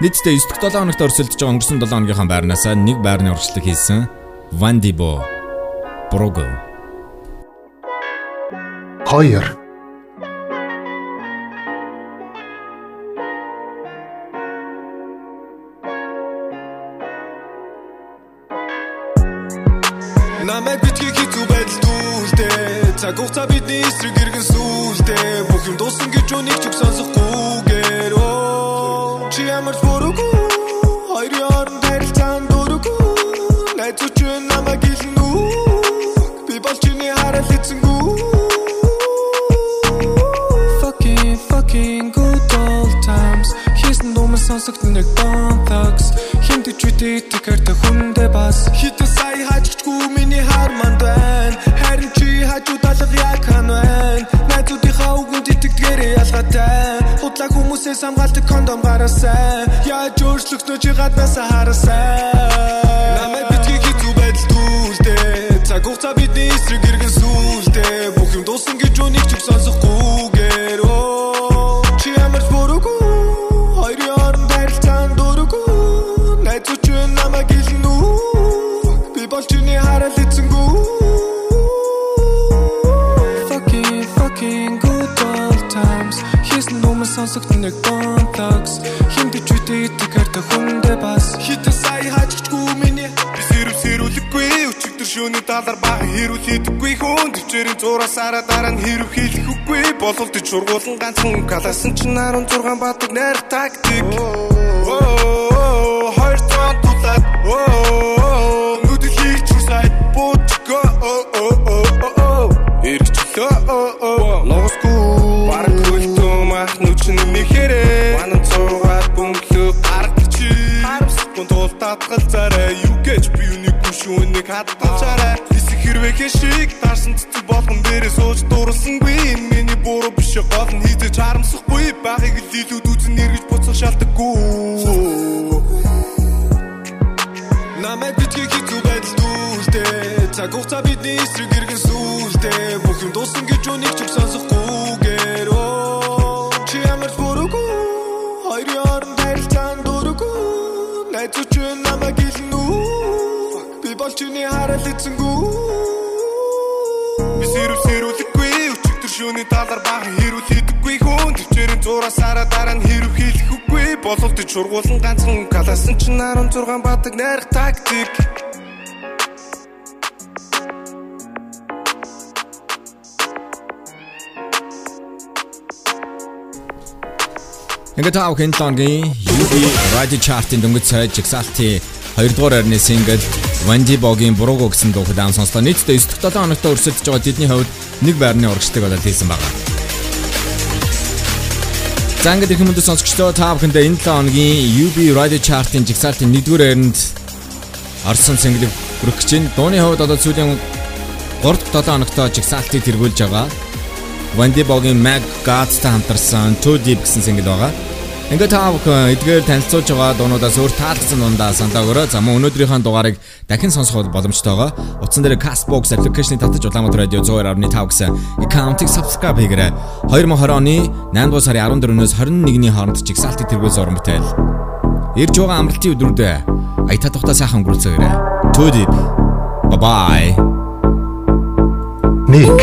Нийтдээ 9 дахь 7 хоногт өрсөлдөж байгаа өнгөрсөн 7 хоногийнхаа байрнаас нэг байрны урагшлаг хийсэн Vandibo Brogo 2. Намайг битгий хийцүү байдал дүүлдэ Цаг хугацаа бидний эсрэг иргэн сүулдэ Бүх юм дууссан гэж үнийг ч үг сонсохгүйгээр сонсогд нэг Bone Thugs Хинт чүтээ итгэртэй хүндээ бас. Хитэ сая хажигчгүй миний харманд байна. Харин чи хажууд алга яг хан байна. Найзуудынхаа үгэнд итгэдгээрээ ялгаатай. Худлаа хүмүүсээс хамгаалдаг кондом гараасай Яаж өөрчлөгдөө чи гаднаасаа хараасай Намайг битгий хийцүү байдал дүүлдэ Цаг хугацаа бидний эсрэг иргэн сүулдэ Бүх юм дууссан гэж үнийг ч үг нэг Bone Thugs Хинт ч үтэй итгэртэй хүндээ бас Хитэ сая хажигчгүй миний сэрв сэрүүлэггүй өчигдөр шөнө талар баг хэрүүл хийдэггүй хүн төвчээрийн зураасаараа дараа нь хэрв хийлэхгүй бололдож сургуулан ганцхан каласан чинь 16 бадаг найр тактик хоёр цаан тулаад оо зарай юу гэж би үнийг шүүнийг хадгалчаарай хэсэг хэрвээ хэшиг таарсан цэцэг болгон дээрээ сууж дурлсангүй энэ миний буруу биш гол нь хийдэж харамсахгүй. Байхыг л илүүд үзэн эргэж буцах шаардлагагүй намайг битгий хэцүү байдалд үлдээ цаг хугацаа бидний эсрэг зураасаараа дараа нь хэрв хийлэхгүй бололт чургуулсан ганцхан каласан ч 16 бадаг найрах тактик Ингээд тав хэнтонгийн UB Radio Chart-ын дөнгөж цай жигсаалтын 2 дугаар орны сингл Ванди Богийн бурууг гэсэн дуу даун сонслоо. Нийтдээ 9 дахь 7 хоногт өрсөлдөж байгаа тэдний хувьд нэг байрны урагшдаг болоод хийсэн байна. За ингээд их хүмүүс сонсогчдоо та бүхэндээ энэ 7 хоногийн UB Radio Chart-ын жигсаалтын 1-р байранд орсон синглийг хүргэх гэж байна. Дууны хувьд одоо сүүлийн 3 дахь 7 хоногт жигсаалтыг тэргүүлж байгаа. Ванди Богийн Mag Gods-тай хамтарсан Too Deep гэсэн single байгаа. Ингээд та бүхэн эдгээр танилцуулж байгаа дуунуудаас өөр таалагдсан дундаа сандаагаараа за мөн өнөөдрийнхөө дугаарыг дахин сонсох боломжтой байгаа. Утсан дээр Castbox application-ыг татаж Улаанбаатар радио 102.5 гэсэн аккаунтыг subscribe хийгээрэй. 2020 оны 8 дугаар сарын 14-өөс 21-ний хооронд жигсаалтыг тэргүүлсэн уран бүтээл. Ирж байгаа амралтын өдрүүдэд аятаа тухта сайхан өнгөрүүлцгээрэй. Deep. Bye bye. Nick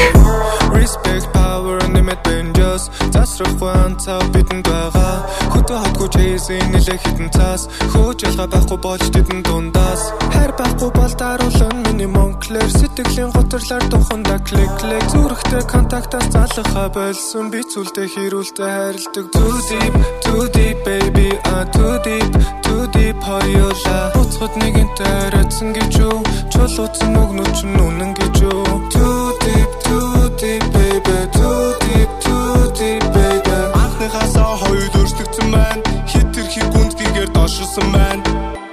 Respect power unlimited dangerous засрахгүй анцаа бидэнд байгаа. Хөтө хатгүй чейсийн нэлээ хитэн цаас хөөж ялгаа байхгүй болж тэдэн дундаас. Хайр байхгүй бол даруулан миний монклэр сэтгэлийн готрлаар туханда клик клик. Зүрхтэй контактаас залхаа болсон. Би зүйлдэ хэрүүлдэ хайрладаг. Too deep too deep baby. Ah too deep too deep хоёола буцхад нэгэнтэй рэцэн гэж юу? Чулууцсан өгнөч нүнэн гэж юу? Too deep too deep baby too deep too deep baby анхныхаасаа хоёул өрсөлдсөн байна. Хит тэрхий гүндгийгээр дошилсон байна.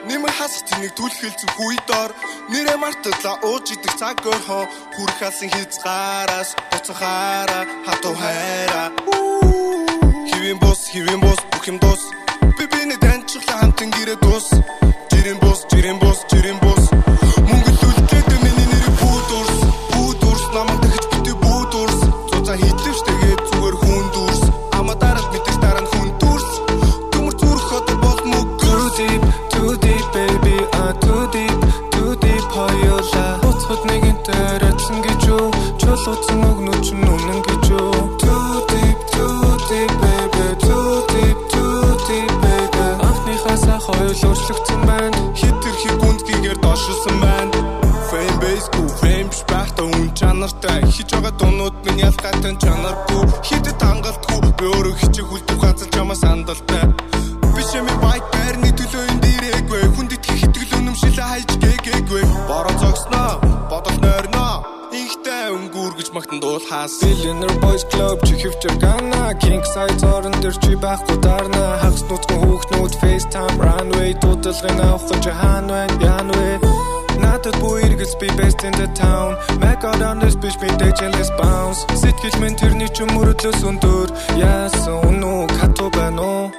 Нэмэр хасах тэнийг түлхэлцэн хүйдор нэрэ мартла ууж идэх цаг өрхөө хүрх алсан хязгаараас буцахаараа хатуу хайраа. Хивэн бус хивэн бус бүх юм дус. Би биний таньчлаа хамтан гэрээ дус. Жирэн бус жирэн бус жирэн бус. Мөнгө чанартай хийж байгаа дуунууд минь ялгаатай чанаргүй. Хитэд хангалтгүй би өөрөө хичээх үлдэх газар чамаа сандалтай. Биш юм байт байрны төлөө энэ дээрээгүй хүнд итгэх итгэл үнэмшилээ хайж гээгээгүй бороо зогсноо бодол нойрноо ихтэй өнгөргөж магтан дуулахаас. Billionaire Boys Club чи хөвчөр гана. King size орон дээр чи байхгүй дарна. Хагас нутгийн хүүхнүүд FaceTime runway дуудлагын авах гэж хаан байна яан вэ Надад бүү иргэлс би best in the town Mac out on this bitch би DJ-лес bounce Сэтгэл минь тэрний ч мөрөдлөөс өндөр Яасан үнүү кату байна уу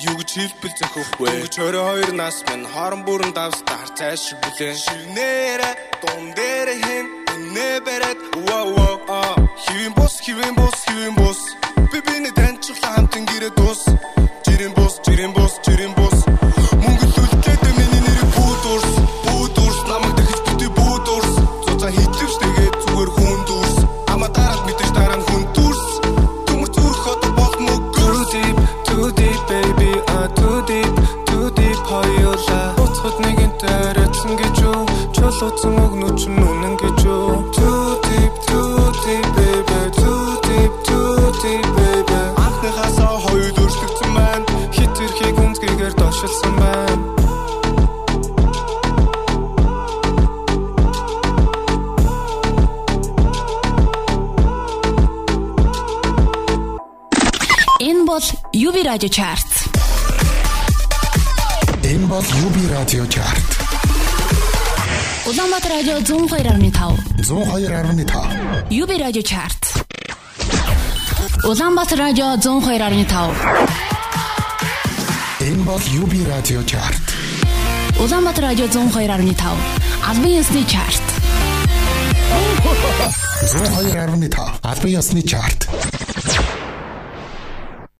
Юу гэж хэлбэл зөхөхгүй. Гэж 22 нас минь хорон бүрэн давс таар цааш шиг бүлээн. Ширнээрэ дун дээр хэн нэ бэрет Radio Chart. Энэ бол UB Radio Chart. Улаанбаатар радио 102.5. 102.5. UB Radio Chart. Улаанбаатар радио 102.5. Энэ бол UB Radio Chart. Улаанбаатар радио 102.5. Албан ёсны чарт. 102.5. Албан ёсны чарт.